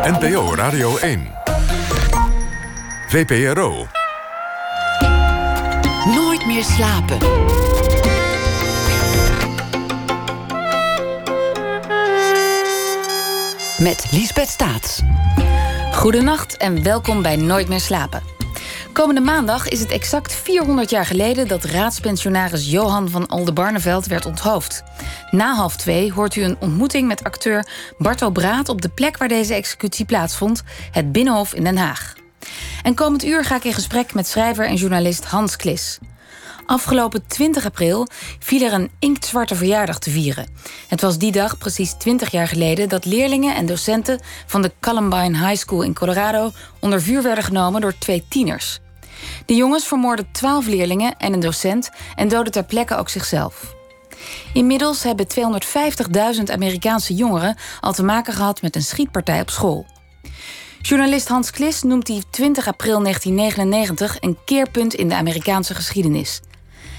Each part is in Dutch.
NPO Radio 1. VPRO. Nooit meer slapen. Met Liesbeth Staats. Goedenacht en welkom bij Nooit meer slapen. Komende maandag is het exact 400 jaar geleden dat raadspensionaris Johan van Oldenbarneveld werd onthoofd. Na half twee hoort u een ontmoeting met acteur Barto Braat op de plek waar deze executie plaatsvond, het Binnenhof in Den Haag. En komend uur ga ik in gesprek met schrijver en journalist Hans Klis. Afgelopen 20 april viel er een inktzwarte verjaardag te vieren. Het was die dag, precies 20 jaar geleden, dat leerlingen en docenten van de Columbine High School in Colorado onder vuur werden genomen door twee tieners. De jongens vermoorden 12 leerlingen en een docent en doden ter plekke ook zichzelf. Inmiddels hebben 250.000 Amerikaanse jongeren al te maken gehad met een schietpartij op school. Journalist Hans Klis noemt die 20 april 1999 een keerpunt in de Amerikaanse geschiedenis.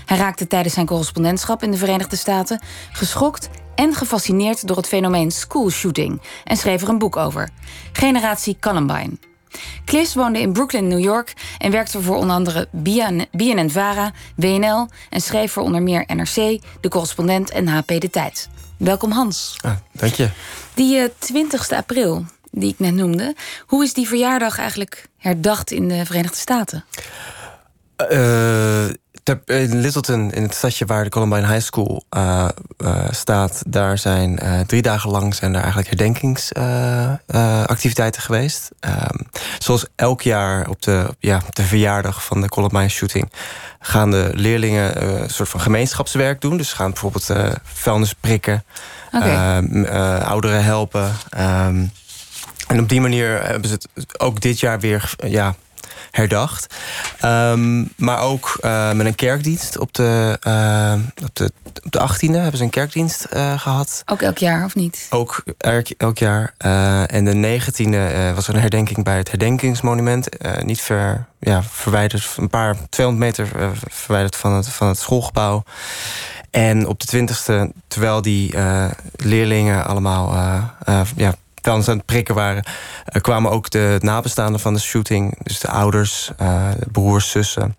Hij raakte tijdens zijn correspondentschap in de Verenigde Staten geschokt en gefascineerd door het fenomeen schoolshooting en schreef er een boek over: Generatie Columbine. Klis woonde in Brooklyn, New York en werkte voor onder andere BNN-Vara, WNL en schreef voor onder meer NRC, De Correspondent en HP De Tijd. Welkom Hans. Ah, dank je. Die uh, 20 april, die ik net noemde, hoe is die verjaardag eigenlijk herdacht in de Verenigde Staten? Uh, in Littleton, in het stadje waar de Columbine High School uh, uh, staat, daar zijn drie dagen lang zijn er eigenlijk herdenkingsactiviteiten geweest. Um, zoals elk jaar op de, ja, de verjaardag van de Columbine shooting gaan de leerlingen een soort van gemeenschapswerk doen. Dus ze gaan bijvoorbeeld vuilnis prikken, okay. Ehm, ouderen helpen. Um, en op die manier hebben ze het ook dit jaar weer ja, herdacht. Um, maar ook uh, met een kerkdienst. Op de, uh, op de, op de 18e hebben ze een kerkdienst uh, gehad. Ook elk jaar, of niet? Ook elk, elk jaar. en de 19e was er een herdenking bij het herdenkingsmonument. niet ver ja, verwijderd, een paar 200 meter verwijderd van het, van het schoolgebouw. En op de 20e, terwijl die leerlingen allemaal ja, vuilnis aan het prikken waren... Uh, kwamen ook de nabestaanden van de shooting... dus de ouders, uh, broers, zussen...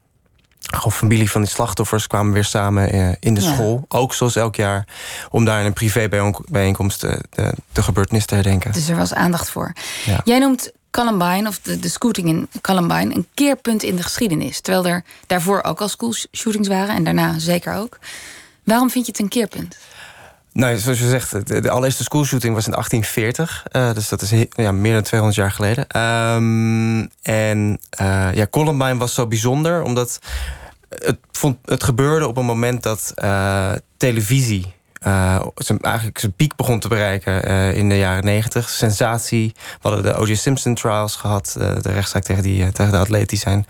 Gewoon familie van die slachtoffers kwamen weer samen uh, in de ja. school. Ook zoals elk jaar. Om daar in een privébijeenkomst de, de, de gebeurtenis te herdenken. Dus er was aandacht voor. Ja. Jij noemt Columbine, of de, de scooting in Columbine... een keerpunt in de geschiedenis. Terwijl er daarvoor ook al schoolshootings waren. En daarna zeker ook. Waarom vind je het een keerpunt? Nou, zoals je zegt, de, allereerste schoolshooting was in 1840. Uh, dus dat is ja, meer dan 200 jaar geleden. Um, en uh, ja, Columbine was zo bijzonder, omdat het, het gebeurde op een moment dat uh, televisie eigenlijk zijn piek begon te bereiken in de jaren 90. Sensatie. We hadden de O.J. Simpson trials gehad. de rechtszaak tegen, die, tegen de atleet die zijn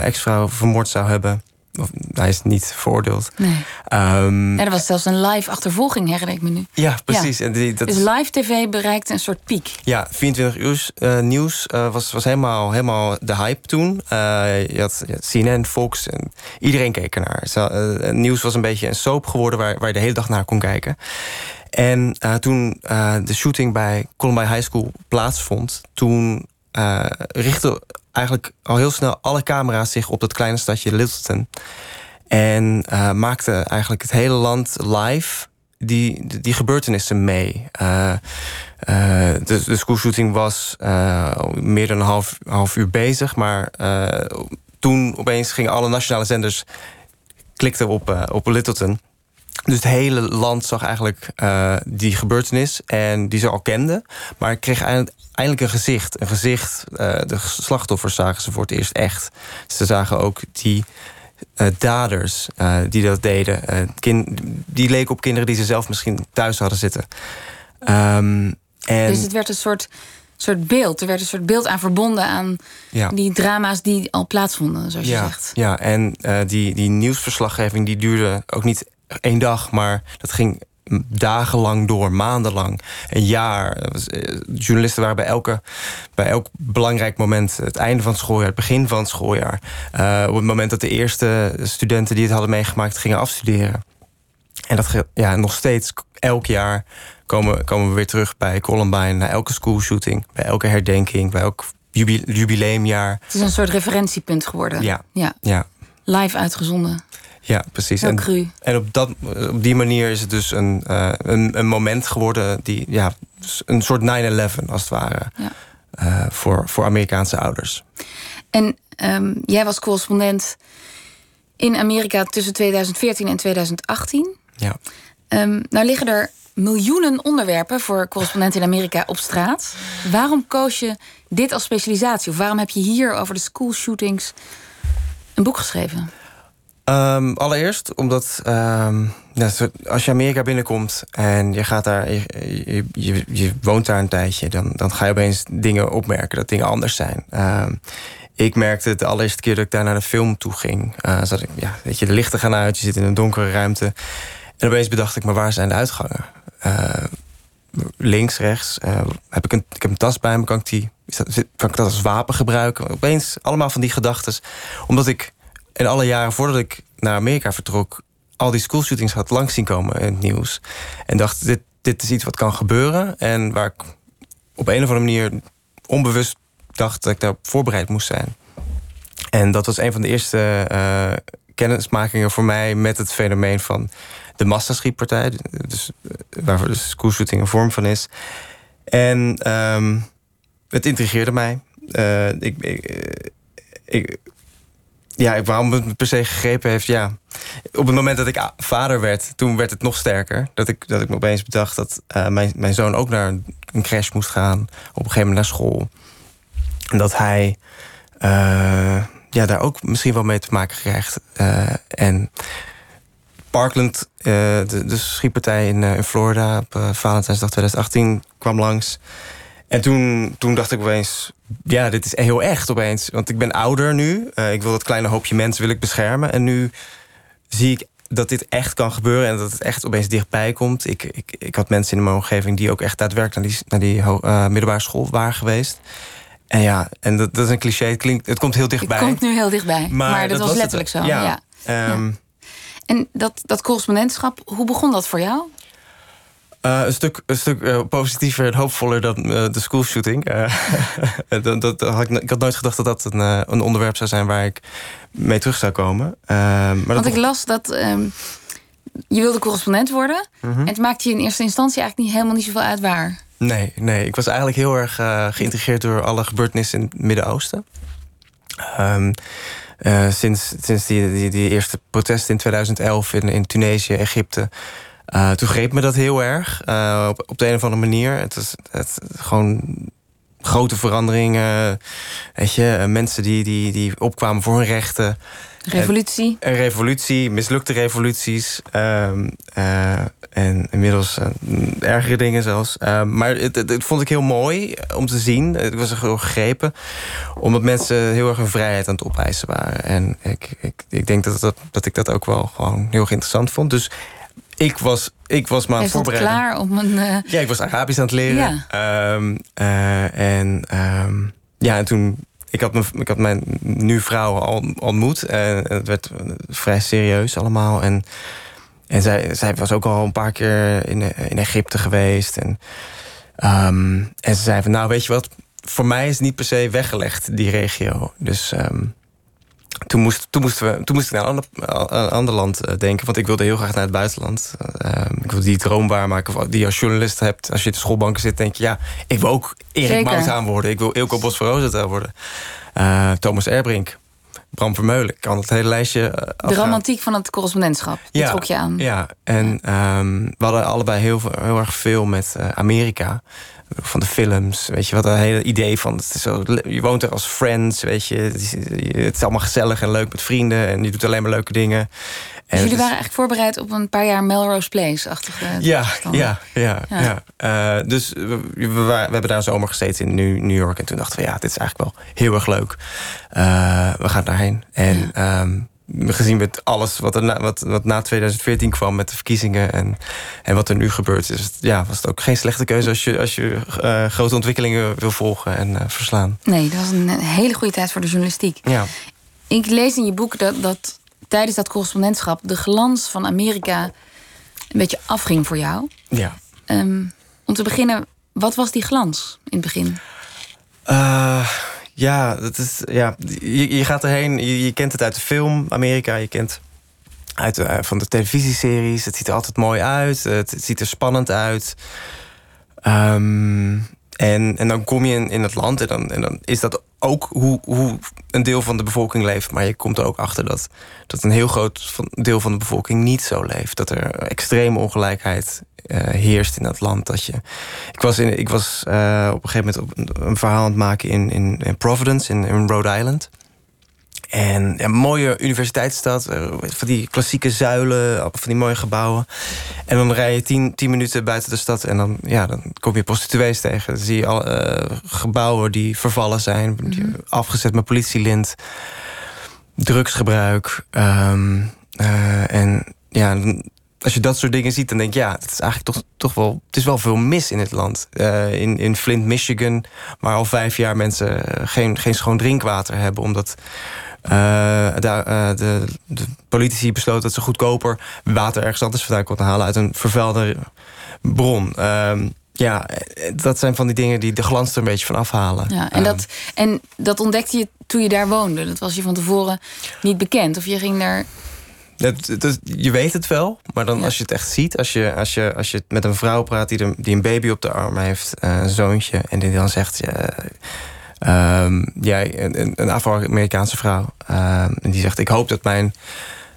ex-vrouw vermoord zou hebben. Of, hij is niet veroordeeld. Nee. Um, er was zelfs een live achtervolging, herinner ik me nu. Ja, precies. Ja. En die, dat... Dus live tv bereikt een soort piek. Ja, 24 uur uh, nieuws uh, was, was helemaal, helemaal de hype toen. Uh, je, had, je, had, CNN, Fox en iedereen keek ernaar. Zo, nieuws was een beetje een soap geworden waar, waar je de hele dag naar kon kijken. En toen de shooting bij Columbine High School plaatsvond... toen richtte eigenlijk al heel snel alle camera's zich op dat kleine stadje Littleton. En uh, maakte eigenlijk het hele land live die, die, gebeurtenissen mee. Uh, uh, de, de schoolshooting was meer dan een half, half uur bezig. Maar toen opeens gingen alle nationale zenders... klikten op, op Littleton. Dus het hele land zag eigenlijk uh, die gebeurtenis en die ze al kenden. Maar ik kreeg eindelijk een gezicht. Een gezicht, uh, de slachtoffers zagen ze voor het eerst echt. Ze zagen ook die uh, daders die dat deden. Kind, die leken op kinderen die ze zelf misschien thuis hadden zitten. Um, en... Dus het werd een soort, soort beeld. Er werd een soort beeld aan verbonden aan ja. die drama's die al plaatsvonden, zoals ja, je zegt. Ja, en die, die nieuwsverslaggeving die duurde ook niet één dag, maar dat ging dagenlang door, maandenlang, een jaar. Eh, journalisten waren bij, elke, bij elk belangrijk moment... het einde van het schooljaar, het begin van het schooljaar... Uh, op het moment dat de eerste studenten die het hadden meegemaakt... gingen afstuderen. En dat ja, nog steeds elk jaar komen, komen we weer terug bij Columbine. Na elke schoolshooting, bij elke herdenking, bij elk jubileumjaar. Het is een soort referentiepunt geworden. Ja. ja. ja. Live uitgezonden. Ja, precies. Heel en, cru. en op, dat, op die manier is het dus een, uh, een, een moment geworden... die ja, een soort 9-11 als het ware... Ja. Uh, voor, voor Amerikaanse ouders. En um, jij was correspondent in Amerika tussen 2014 en 2018. Ja. Um, nou liggen er miljoenen onderwerpen voor correspondenten in Amerika op straat. Waarom koos je dit als specialisatie? Of waarom heb je hier over de school shootings een boek geschreven? Um, allereerst omdat um, ja, als je Amerika binnenkomt en je gaat daar, je, je, woont daar een tijdje, dan, dan ga je opeens dingen opmerken dat dingen anders zijn. Um, ik merkte het de allereerste keer dat ik daar naar de film toe ging. Uh, zat ik, ja, weet je, de lichten gaan uit, je zit in een donkere ruimte. En opeens bedacht ik, maar waar zijn de uitgangen? Uh, links, rechts. Uh, heb ik, een, ik heb een tas bij me, kan ik, die, kan ik dat als wapen gebruiken? Opeens allemaal van die gedachten. Omdat ik in alle jaren voordat ik naar Amerika vertrok... al die schoolshootings had langs zien komen in het nieuws. En dacht, dit, dit is iets wat kan gebeuren. En waar ik op een of andere manier onbewust dacht... dat ik daarop voorbereid moest zijn. En dat was een van de eerste uh, kennismakingen voor mij... met het fenomeen van de massaschietpartij. Dus, waarvoor de schoolshooting een vorm van is. En um, het intrigeerde mij. Ik, ik, ik ja, waarom het per se gegrepen heeft, ja. Op het moment dat ik vader werd, toen werd het nog sterker. Dat ik, dat ik me opeens bedacht dat uh, mijn, mijn zoon ook naar een crash moest gaan. Op een gegeven moment naar school. En dat hij uh, ja, daar ook misschien wel mee te maken krijgt. Uh, en Parkland, de, de schietpartij in, in Florida op Valentijnsdag 2018, kwam langs. En toen, toen dacht ik opeens, ja, dit is heel echt opeens. Want ik ben ouder nu. Uh, ik wil dat kleine hoopje mensen wil ik beschermen. En nu zie ik dat dit echt kan gebeuren en dat het echt opeens dichtbij komt. Ik, ik, ik had mensen in mijn omgeving die ook echt daadwerkelijk naar die, naar die uh, middelbare school waren geweest. En ja, en dat, dat is een cliché. Het, klinkt, het komt heel dichtbij. Het komt nu heel dichtbij. Maar, maar dat, dat, was letterlijk het, zo. Ja. ja. Um, ja. En dat, dat correspondentschap, hoe begon dat voor jou? Uh, een stuk, een stuk uh, positiever en hoopvoller dan uh, de schoolshooting. dat, dat, had ik, ik, had nooit gedacht dat dat een, een, onderwerp zou zijn waar ik mee terug zou komen. maar Want dat ik las dat um, je wilde correspondent worden. -hmm. En het maakte je in eerste instantie eigenlijk niet, helemaal niet zoveel uit waar. Nee, nee, ik was eigenlijk heel erg geïntegreerd door alle gebeurtenissen in het Midden-Oosten. Um, sinds sinds die, die, die eerste protesten in 2011 in, in Tunesië, Egypte. Uh, toen greep me dat heel erg. Uh, op, op de een of andere manier. Het is het, gewoon grote veranderingen. Weet je, mensen die, die, die opkwamen voor hun rechten. Revolutie. Een, revolutie, mislukte revoluties. Um, uh, en inmiddels ergere dingen zelfs. maar het, het, het, vond ik heel mooi om te zien. Ik was er heel gegrepen. Omdat mensen heel erg hun vrijheid aan het opeisen waren. En ik, ik, ik denk dat, dat, dat ik dat ook wel gewoon heel erg interessant vond. Dus ik was, ik was me aan het voorbereiden. klaar om een... Uh... Ja, ik was Arabisch aan het leren. Ja. Um, uh, en um, ja, en toen... Ik had, mijn, ik had mijn nu vrouw al ontmoet. En het werd vrij serieus allemaal. En, en zij, zij was ook al een paar keer in, in Egypte geweest. En, um, en ze zei van, nou weet je wat... Voor mij is het niet per se weggelegd, die regio. Dus... Um, toen moest, toen, moesten we, toen moest ik naar een ander, land denken. Want ik wilde heel graag naar het buitenland. Uh, ik wilde die droom waarmaken die je als journalist hebt. Als je in de schoolbanken zit, denk je... ja, ik wil ook Erik Moutaan worden. Ik wil Ilko Bos worden. Uh, Thomas Erbrink. Bram Vermeulen. Ik kan het hele lijstje uh, De romantiek van het correspondentschap. Die ja, trok je aan. Ja, en. Um, we hadden allebei heel, heel erg veel met Amerika van de films, weet je wat, een hele idee van, het is zo, je woont er als friends, weet je, het is allemaal gezellig en leuk met vrienden en je doet alleen maar leuke dingen. Dus jullie waren eigenlijk voorbereid op een paar jaar Melrose Place-achtige ja, ja, ja, ja, ja. Uh, dus we, we, we, hebben daar een zomer gezeten in New York en toen dachten we, ja, dit is eigenlijk wel heel erg leuk. Uh, we gaan daarheen. En ja. um, gezien met alles wat, er na, wat, wat na 2014 kwam met de verkiezingen en, en wat er nu gebeurt, is het, ja, was het ook geen slechte keuze als je, als je uh, grote ontwikkelingen wil volgen en uh, verslaan. Nee, dat was een hele goede tijd voor de journalistiek. Ja. Ik lees in je boek dat, dat tijdens dat correspondentschap de glans van Amerika een beetje afging voor jou. Ja. Um, om te beginnen, wat was die glans in het begin? Uh, ja, dat is, ja je, je gaat erheen, je, je, kent het uit de film, Amerika, je kent uit uh, van de televisieseries. Het ziet er altijd mooi uit, het, ziet er spannend uit. Um, en, en dan kom je in, in het land en dan, en dan is dat ook hoe, hoe een deel van de bevolking leeft. Maar je komt er ook achter dat, dat een heel groot deel van de bevolking niet zo leeft. Dat er extreme ongelijkheid uh, heerst in dat land. Dat je, ik was, in, ik was uh, op een gegeven moment op een, verhaal aan het maken in, in, in Providence, in, in Rhode Island. En een mooie universiteitsstad, eh, van die klassieke zuilen, van die mooie gebouwen. En dan rij je tien, tien minuten buiten de stad en dan, ja, dan kom je prostituees tegen. Dan zie je al uh, gebouwen die vervallen zijn, mm afgezet met politielint, drugsgebruik. Um, uh, en ja, als je dat soort dingen ziet, dan denk je, ja, het is eigenlijk toch, toch wel, het is wel veel mis in het land. Uh, in, in Flint, Michigan, waar al vijf jaar mensen geen, geen schoon drinkwater hebben, omdat uh, daar, uh, de, de, politici besloten dat ze goedkoper water ergens anders vandaan konden halen uit een vervuilde bron. Uh, ja, dat zijn van die dingen die de glans er een beetje van afhalen. Ja, en, dat, en dat ontdekte je toen je daar woonde. Dat was je van tevoren niet bekend. Of je ging daar. Dat, dat, je weet het wel, maar dan als je het echt ziet, als je, als je, als je met een vrouw praat die, de, die een baby op de arm heeft, uh, een zoontje, en die dan zegt: ja, Um, jij, een, een Afro-Amerikaanse vrouw. Uh, en die zegt: Ik hoop dat mijn,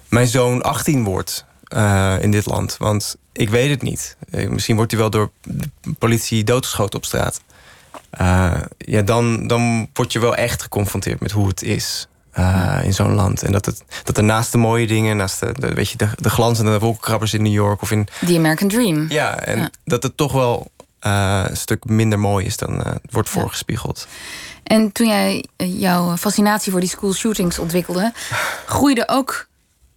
mijn zoon 18 wordt uh, in dit land. Want ik weet het niet. Eh, misschien wordt hij wel door de politie doodgeschoten op straat. Uh, ja, dan, dan word je wel echt geconfronteerd met hoe het is. Uh, in zo'n land. En dat, het, dat er naast de mooie dingen, naast de, de weet je, de, de glanzende wolkenkrabbers in New York of in. The American Dream. Ja, en ja. dat het toch wel uh, een stuk minder mooi is dan uh, wordt voorgespiegeld. Ja. En toen jij eh, jouw fascinatie voor die school shootings ontwikkelde, groeide ook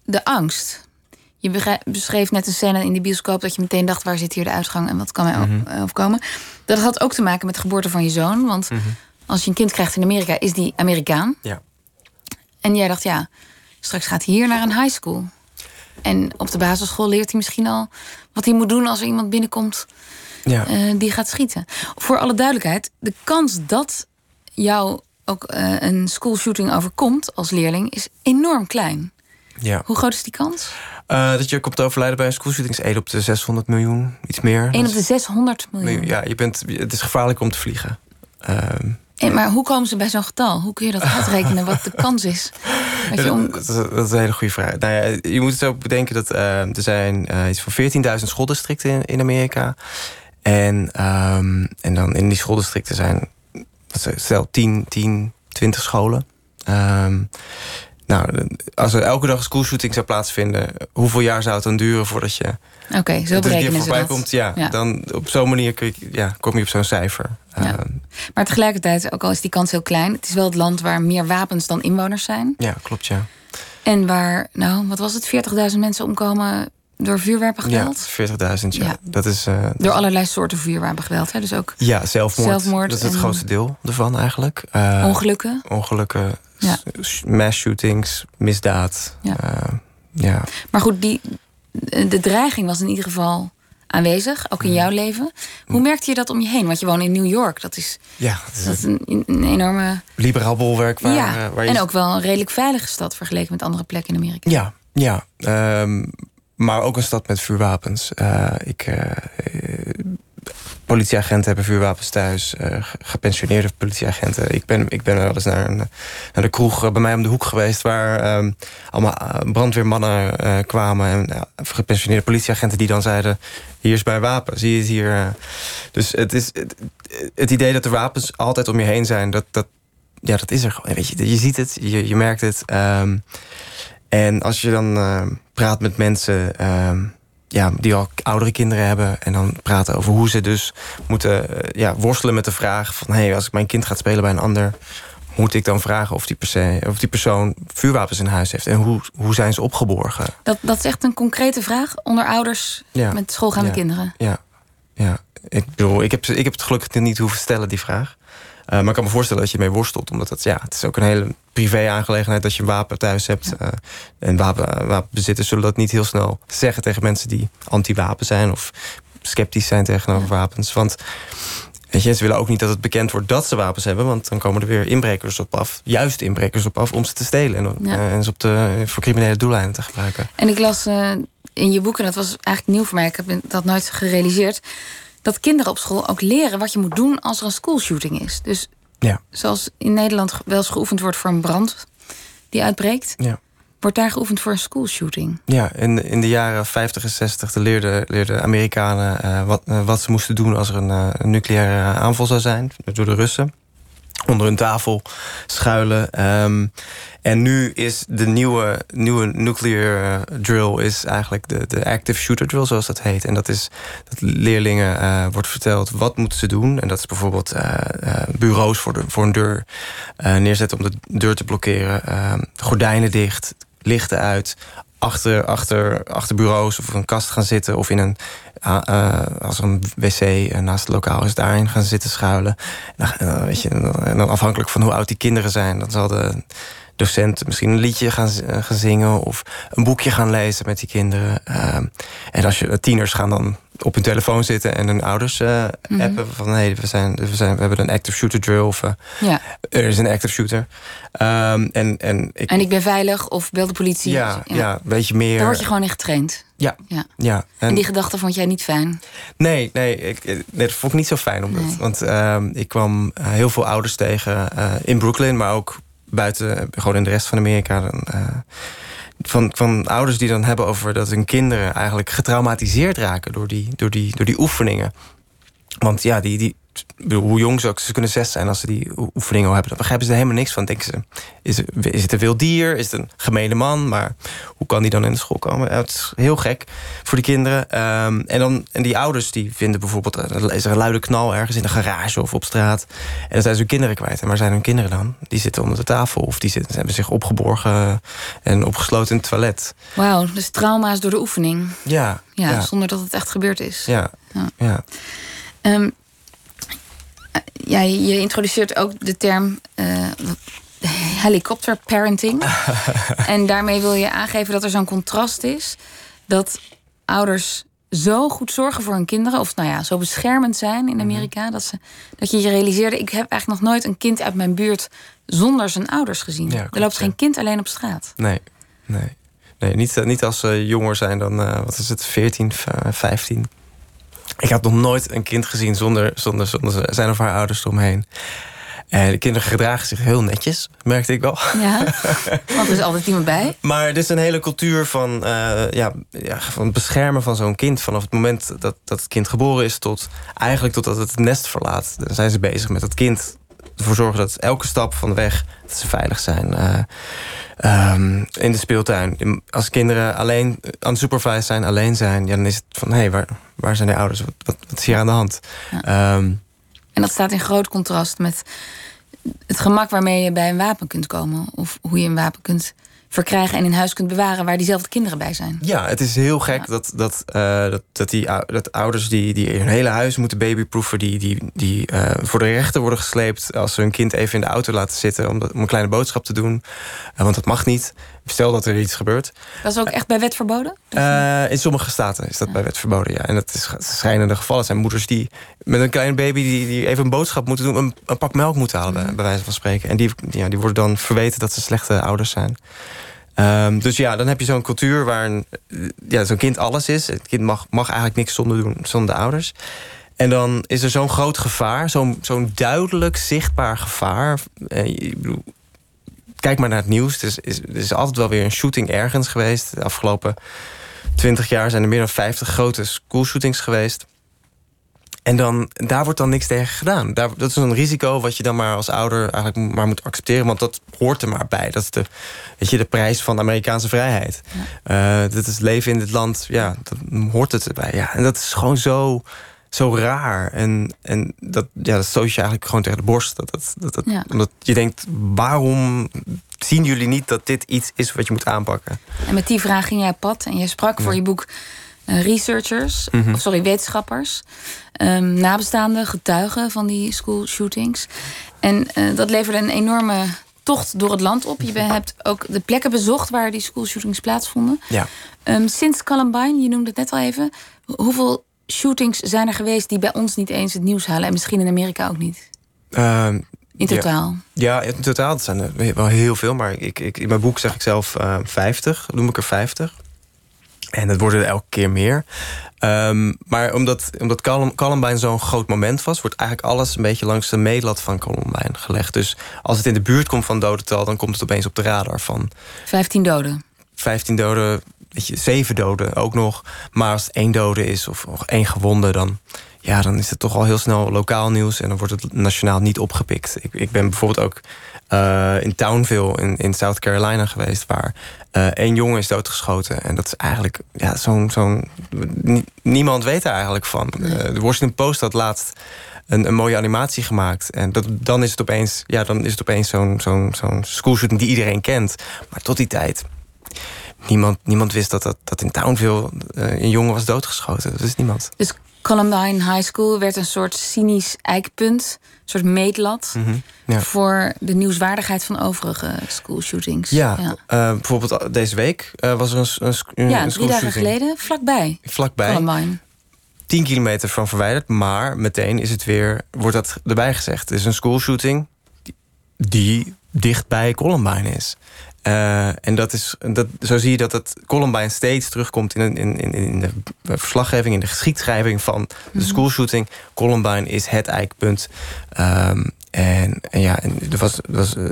de angst. Je beschreef net een scène in de bioscoop dat je meteen dacht: waar zit hier de uitgang en wat kan mij mm -hmm. Dat had ook te maken met de geboorte van je zoon. Want mm -hmm. als je een kind krijgt in Amerika, is die Amerikaan. Ja. En jij dacht: ja, straks gaat hij hier naar een high school. En op de basisschool leert hij misschien al wat hij moet doen als er iemand binnenkomt ja. uh, die gaat schieten. Voor alle duidelijkheid, de kans dat jou ook uh, een schoolshooting overkomt als leerling is enorm klein. Ja. Hoe groot is die kans? Uh, dat je komt overlijden bij een schoolshooting is 1 op de 600 miljoen, iets meer. 1 op de 600 miljoen? Ja, je bent, het is gevaarlijk om te vliegen. En, maar hoe komen ze bij zo'n getal? Hoe kun je dat uitrekenen, wat de kans is? Dat, je om... dat, is, dat, is een hele goede vraag. Nou ja, je moet het ook bedenken dat uh, er zijn uh, iets van 14.000 schooldistricten in, in Amerika. En, um, en dan in die schooldistricten zijn stel 10, 10, 20 scholen. Um, nou, als er elke dag een schoolshooting zou plaatsvinden, hoeveel jaar zou het dan duren voordat je. Oké, okay, zo berekenen voorbij dat. komt? Ja, ja, dan op zo'n manier kun je, ja, kom je op zo'n cijfer. Ja. Uh, maar tegelijkertijd, ook al is die kans heel klein, het is wel het land waar meer wapens dan inwoners zijn. Ja, klopt, ja. En waar, nou, wat was het, 40.000 mensen omkomen door vuurwapengeweld? Ja, 40.000, ja. ja. Dat is, uh, door allerlei soorten vuurwapengeweld, hè? Dus ook ja, zelfmoord. zelfmoord dat is het grootste deel ervan eigenlijk. Uh, ongelukken? Ongelukken, ja. mass shootings, misdaad. Ja. Uh, ja. Maar goed, die, de dreiging was in ieder geval aanwezig, ook in jouw leven. Hoe merkte je dat om je heen? Want je woont in New York, dat is, ja, dat is, een, een, enorme... Liberaal bolwerk. Waar, ja, waar je... en ook wel een redelijk veilige stad vergeleken met andere plekken in Amerika. Ja, ja. Um, maar ook een stad met vuurwapens. Uh, ik, uh, politieagenten hebben vuurwapens thuis. Uh, gepensioneerde politieagenten. Ik ben, ik ben wel eens naar, een, naar de kroeg bij mij om de hoek geweest... waar um, allemaal brandweermannen kwamen... en gepensioneerde politieagenten die dan zeiden... hier is mijn wapen, zie je het hier. dus het, is, het, idee dat er wapens altijd om je heen zijn... dat, dat, ja, dat is er gewoon. Weet je, je ziet het, je, je merkt het... Um, en als je dan praat met mensen uh, ja, die al oudere kinderen hebben... en dan praten over hoe ze dus moeten uh, ja, worstelen met de vraag van... hé, hey, als ik mijn kind gaat spelen bij een ander... moet ik dan vragen of die, persoon, of die persoon vuurwapens in huis heeft... en hoe, hoe zijn ze opgeborgen? Dat, dat is echt een concrete vraag onder ouders ja. met schoolgaande ja. kinderen? Ja, ja. Ik bedoel, ik heb, ik heb het gelukkig niet hoeven stellen, die vraag... Uh, maar ik kan me voorstellen dat je mee worstelt. Omdat het, ja, het is ook een hele privé-aangelegenheid dat je een wapen thuis hebt. Ja. Uh, en wapen, wapenbezitters zullen dat niet heel snel zeggen tegen mensen die anti-wapen zijn. Of sceptisch zijn tegenover wapens. Want weet je, ze willen ook niet dat het bekend wordt dat ze wapens hebben, want dan komen er weer inbrekers op af, juist inbrekers op af, om ze te stelen en, eh, en ze op de, voor criminele doeleinden te gebruiken. En ik las uh, in je boek, en dat was eigenlijk nieuw voor mij, ik heb dat nooit gerealiseerd, dat kinderen op school ook leren wat je moet doen als er een schoolshooting is. Dus ja. zoals in Nederland wel eens geoefend wordt voor een brand die uitbreekt. Ja Wordt daar geoefend voor een schoolshooting? Ja, in, in de jaren 50 en 60 leerden, leerden Amerikanen uh, wat, uh, wat ze moesten doen als er een, uh, een nucleaire aanval zou zijn door de Russen. Onder hun tafel schuilen. Um, en nu is de nieuwe, nieuwe nuclear drill is eigenlijk de, de active shooter drill, zoals dat heet. En dat is dat leerlingen wordt verteld wat moeten ze doen. En dat is bijvoorbeeld bureaus voor, de, voor een deur neerzetten om de deur te blokkeren. Ehm, gordijnen dicht, lichten uit, achter, achter, achter bureaus of een kast gaan zitten of in een uh, als er een wc eh, naast het lokaal is, daarin gaan zitten schuilen. En, weet je, en dan afhankelijk van hoe oud die kinderen zijn, dan zal de docent misschien een liedje gaan, gaan zingen of een boekje gaan lezen met die kinderen. en als je tieners gaan dan op hun telefoon zitten en hun ouders uh, appen van hé, hey, we, zijn, we, zijn, we hebben een active shooter drill of uh, ja. er is een active shooter. Um, en, en, ik, en ik ben veilig of bel de politie. Ja, ja. ja weet je meer. Daar word je gewoon in getraind. Ja. ja. ja. En, die gedachte vond jij niet fijn? Nee, nee, ik, nee dat vond ik niet zo fijn. Omdat, nee. Want uh, ik kwam heel veel ouders tegen in Brooklyn, maar ook buiten, gewoon in de rest van Amerika. Dan, van, van ouders die dan hebben over dat hun kinderen eigenlijk getraumatiseerd raken door die, door die, door die oefeningen. Want ja, die, die, hoe jong ze ook, ze kunnen zes zijn als ze die oefeningen al hebben. Dan begrijpen ze er helemaal niks van. Denken ze, is, is het een wild dier? Is het een gemene man? Maar hoe kan die dan in de school komen? Ja, het is heel gek voor die kinderen. Ehm, en, dan, en die ouders die vinden bijvoorbeeld... Er is er een luide knal ergens in een garage of op straat. En dan zijn ze hun kinderen kwijt. En waar zijn hun kinderen dan? Die zitten onder de tafel. Of die zitten, ze hebben zich opgeborgen en opgesloten in het toilet. Wauw, dus trauma's door de oefening. Ja, ja, ja. Zonder dat het echt gebeurd is. Ja, ja. ja. Um, ja, je introduceert ook de term uh, helikopter parenting. en daarmee wil je aangeven dat er zo'n contrast is. Dat ouders zo goed zorgen voor hun kinderen, of nou ja, zo beschermend zijn in mhm. Amerika, dat, ze, dat je je realiseerde: ik heb eigenlijk nog nooit een kind uit mijn buurt zonder zijn ouders gezien. er loopt geen kind alleen op straat. Nee, nee. nee niet, niet als ze jonger zijn dan, uh, wat is het, 14, 15. Ik had nog nooit een kind gezien zonder, zonder, zonder zijn of haar ouders eromheen. En de kinderen gedragen zich heel netjes, merkte ik wel. Ja, want er is altijd iemand bij. Maar er is een hele cultuur van, uh, ja, ja, van beschermen van zo'n kind. Vanaf het moment dat, dat het kind geboren is tot eigenlijk totdat het het nest verlaat. Dan zijn ze bezig met het kind ervoor zorgen dat elke stap van de weg dat ze veilig zijn. Uh, um, in de speeltuin. Als kinderen alleen aan het supervise zijn, alleen zijn, ja, dan is het van hé, hey, waar, waar zijn de ouders? Wat, wat, wat, is hier aan de hand? Ja. Um, en dat staat in groot contrast met het gemak waarmee je bij een wapen kunt komen. Of hoe je een wapen kunt verkrijgen en in huis kunt bewaren waar diezelfde kinderen bij zijn. Ja, het is heel gek dat, dat, uh, dat, dat, die, dat ouders die, die hun hele huis moeten babyproeven, die, die, die uh, voor de rechter worden gesleept als ze hun kind even in de auto laten zitten om, om een kleine boodschap te doen. Uh, want dat mag niet. Stel dat er iets gebeurt. Dat is ook echt bij wet verboden? in sommige staten is dat ja. bij wet verboden, ja. En dat is schijnende gevallen. zijn moeders die met een kleine baby die, die even een boodschap moeten doen, een, een pak melk moeten halen, bij, bij wijze van spreken. En die, ja, die worden dan verweten dat ze slechte ouders zijn. Um, dus ja, dan heb je zo'n cultuur waar een, ja, zo'n kind alles is. Het kind mag, mag eigenlijk niks zonder doen, zonder de ouders. En dan is er zo'n groot gevaar, zo'n zo'n duidelijk zichtbaar gevaar. Eh, ik bedoel, kijk maar naar het nieuws. Er is, is, er is altijd wel weer een shooting ergens geweest. De afgelopen twintig jaar zijn er meer dan 50 grote schoolshootings geweest. En dan, daar wordt dan niks tegen gedaan. Daar, dat is een risico wat je dan maar als ouder eigenlijk maar moet accepteren. Want dat hoort er maar bij. Dat is de, weet je, de prijs van de Amerikaanse vrijheid. Ja. Uh, dat is leven in dit land, ja, dat hoort het erbij. Ja. En dat is gewoon zo, zo raar. En, en dat, ja, dat stoot je eigenlijk gewoon tegen de borst. Dat, dat, dat, dat ja. Omdat je denkt, waarom zien jullie niet dat dit iets is wat je moet aanpakken? En met die vraag ging jij pad en je sprak voor je boek uh, researchers, mm of sorry, wetenschappers, um, nabestaanden, getuigen van die school shootings. En uh, dat leverde een enorme tocht door het land op. Je hebt ook de plekken bezocht waar die school shootings plaatsvonden. Ja. Um, sinds Columbine, je noemde het net al even, hoeveel shootings zijn er geweest die bij ons niet eens het nieuws halen. En misschien in Amerika ook niet. Ehm, in totaal? Ja, in totaal zijn er wel heel veel. Maar ik, ik, in mijn boek zeg ik zelf uh, 50, noem ik er 50. En het worden er elke keer meer. Um, maar omdat, omdat Columbine zo'n groot moment was... wordt eigenlijk alles een beetje langs de meetlat van Columbine gelegd. Dus als het in de buurt komt van dodental... dan komt het opeens op de radar van... 15 doden. 15 doden, weet je, 7 doden ook nog. Maar als het één dode is of, of één gewonde... dan ja, dan is het toch al heel snel lokaal nieuws... en dan wordt het nationaal niet opgepikt. Ik, ik ben bijvoorbeeld ook uh, in Townville in, in South Carolina geweest... waar uh, één jongen is doodgeschoten. En dat is eigenlijk ja, zo'n... zo'n niemand weet er eigenlijk van. Uh, de Washington Post had laatst een, een, mooie animatie gemaakt. En dat, dan is het opeens, ja, dan is het opeens zo'n zo'n zo'n schoolshooting die iedereen kent. Maar tot die tijd... Niemand, niemand wist dat, dat, dat in Townville een jongen was doodgeschoten. Dat is niemand. Dus Columbine High School werd een soort cynisch eikpunt, een soort meetlat. Mhm, ja. voor de nieuwswaardigheid van overige schoolshootings. Ja, ja. Uh, bijvoorbeeld deze week uh, was er een, een, een Ja, drie dagen geleden, vlakbij. Vlakbij. Columbine. 10 kilometer van verwijderd, maar meteen is het weer, wordt dat erbij gezegd. Het is een schoolshooting die, die dicht bij Columbine is. Uh, en dat is, dat, zo zie je dat het Columbine steeds terugkomt in, in, in, in de verslaggeving, in de geschiedschrijving van de mhm. schoolshooting. Columbine is het eikpunt. Um, en, en, ja, en er was, was, uh,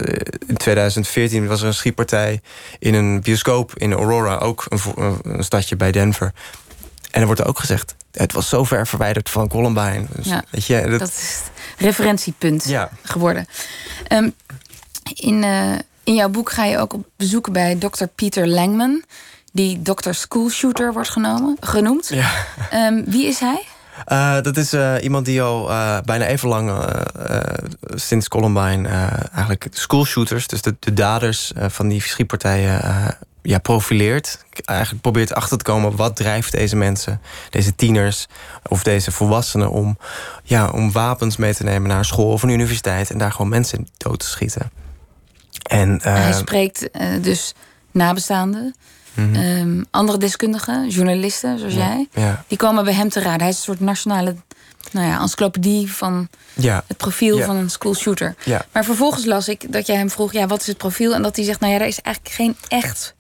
in 2014 was er een schietpartij in een bioscoop in Aurora, ook een, een stadje bij Denver. En er wordt ook gezegd, het was zo ver verwijderd van Columbine. Dus, ja, weet je, dat, dat, is het referentiepunt ja. geworden. Um, in, uh, in jouw boek ga je ook op bezoek bij Dr. Peter Langman, die Dr. Schoolshooter wordt genomen, genoemd. Ja. Um, wie is hij? Uh, dat is uh, iemand die al uh, bijna even lang sinds Columbine eigenlijk schoolshooters, dus de, de daders van die schietpartijen, ja, profileert. Eigenlijk probeert achter te komen wat drijft deze mensen, deze tieners of deze volwassenen om, ja, om wapens mee te nemen naar school of een universiteit en daar gewoon mensen dood te schieten. En, Hij ehm, spreekt uh, dus nabestaanden. Mm -hmm. andere deskundigen, journalisten zoals jij, ja. die komen bij hem te raden. Hij is een soort nationale nou ja, encyclopedie van ja. het profiel van een school shooter. Maar vervolgens las ik dat jij hem vroeg: ja, wat is het profiel? En dat hij zegt: nou ja, er is eigenlijk geen echt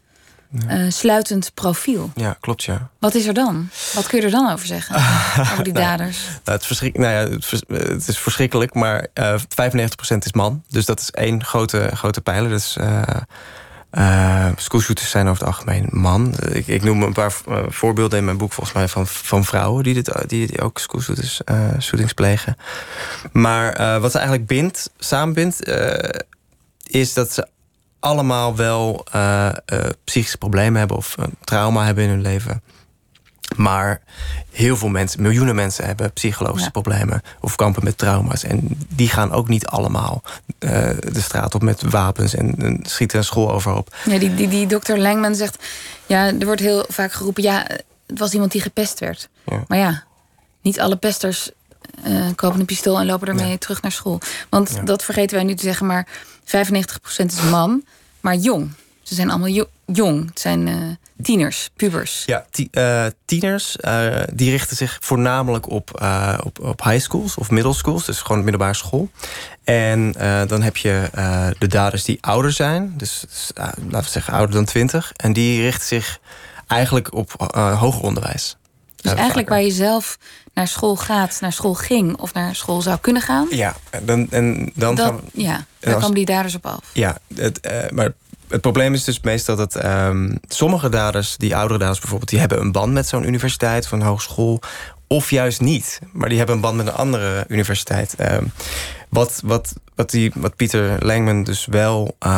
uh, sluitend profiel. Ja, klopt ja. Wat is er dan? Wat kun je er dan over zeggen? over die daders? Nou, het, verschrik, nou ja, het, het, is verschrikkelijk, maar uh, eh, 95% is man. Dus dat is één grote, grote pijler. Dus uh, uh, schoolshooters zijn over het algemeen man. Ik, ik noem een paar voorbeelden in mijn boek volgens mij van, van vrouwen die, dit, die, die ook schoolshooters shootings plegen. Maar wat ze eigenlijk bindt, samenbindt, is dat ze allemaal wel uh, psychische problemen hebben of een trauma hebben in hun leven. Maar heel veel mensen, miljoenen mensen hebben psychologische problemen of kampen met trauma's. En die gaan ook niet allemaal uh, de straat op met wapens en, schieten een school overhoop. Ja, die, die, die dokter Langman zegt, ja, er wordt heel vaak geroepen, ja, het was iemand die gepest werd. Ja. Maar ja, niet alle pesters kopen een pistool en lopen ermee terug naar school. Want dat vergeten wij nu te zeggen, maar 95% is man maar jong. Ze zijn allemaal jong. Het zijn uh, tieners, pubers. Ja, uh, tieners uh, die richten zich voornamelijk op, op, op high schools of middle schools. Dus gewoon middelbare school. En dan heb je de daders die ouder zijn. Dus, dus laten we zeggen ouder dan 20. En die richten zich eigenlijk op hoger onderwijs. Dus eigenlijk waar je zelf naar school gaat, naar school ging of naar school zou kunnen gaan. Ja, dan, en dan dat, gaan Ja, dan komen die daders op af. Ja, het, uh, maar het probleem is dus meestal dat um, sommige daders, die oudere daders bijvoorbeeld, die hebben een band met zo'n universiteit of een hogeschool. Of juist niet, maar die hebben een band met een andere universiteit. Um, wat, wat, wat, die, wat Pieter Langman dus wel uh,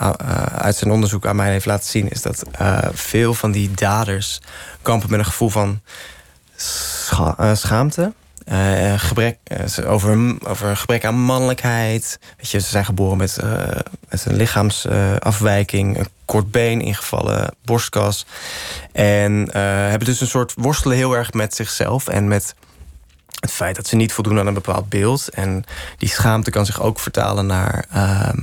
uh, uit zijn onderzoek aan mij heeft laten zien, is dat uh, veel van die daders kampen met een gevoel van uh, schaamte. Uh, gebrek, uh, over, over gebrek aan mannelijkheid. Weet je, ze zijn geboren met, een lichaamsafwijking, een kort been ingevallen, borstkas. En hebben dus een soort worstelen heel erg met zichzelf en met het feit dat ze niet voldoen aan een bepaald beeld. En die schaamte kan zich ook vertalen naar ehm,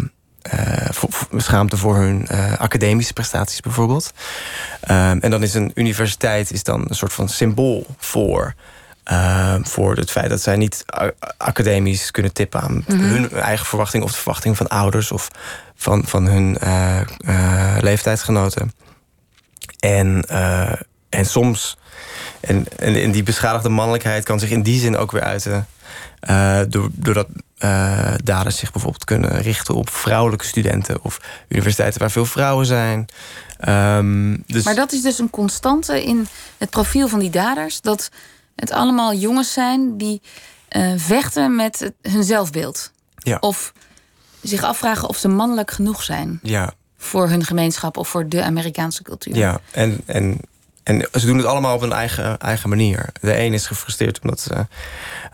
schaamte voor hun uh, academische prestaties bijvoorbeeld. Um, en dan is een universiteit is dan een soort van symbool voor Uh, voor het feit dat zij niet academisch kunnen tippen aan mhm. hun eigen verwachting of de verwachting van ouders of van, van hun uh, uh, leeftijdsgenoten. En, en soms, en, en, die beschadigde mannelijkheid kan zich in die zin ook weer uiten. Doordat daders zich bijvoorbeeld kunnen richten op vrouwelijke studenten of universiteiten waar veel vrouwen zijn. Um, dus... Maar dat is dus een constante in het profiel van die daders. Dat het allemaal jongens zijn die uh, vechten met hun zelfbeeld. Ja. Of zich afvragen of ze mannelijk genoeg zijn. Ja. Voor hun gemeenschap of voor de Amerikaanse cultuur. Ja, en, en, en ze doen het allemaal op een eigen, eigen manier. De een is gefrustreerd omdat, ze,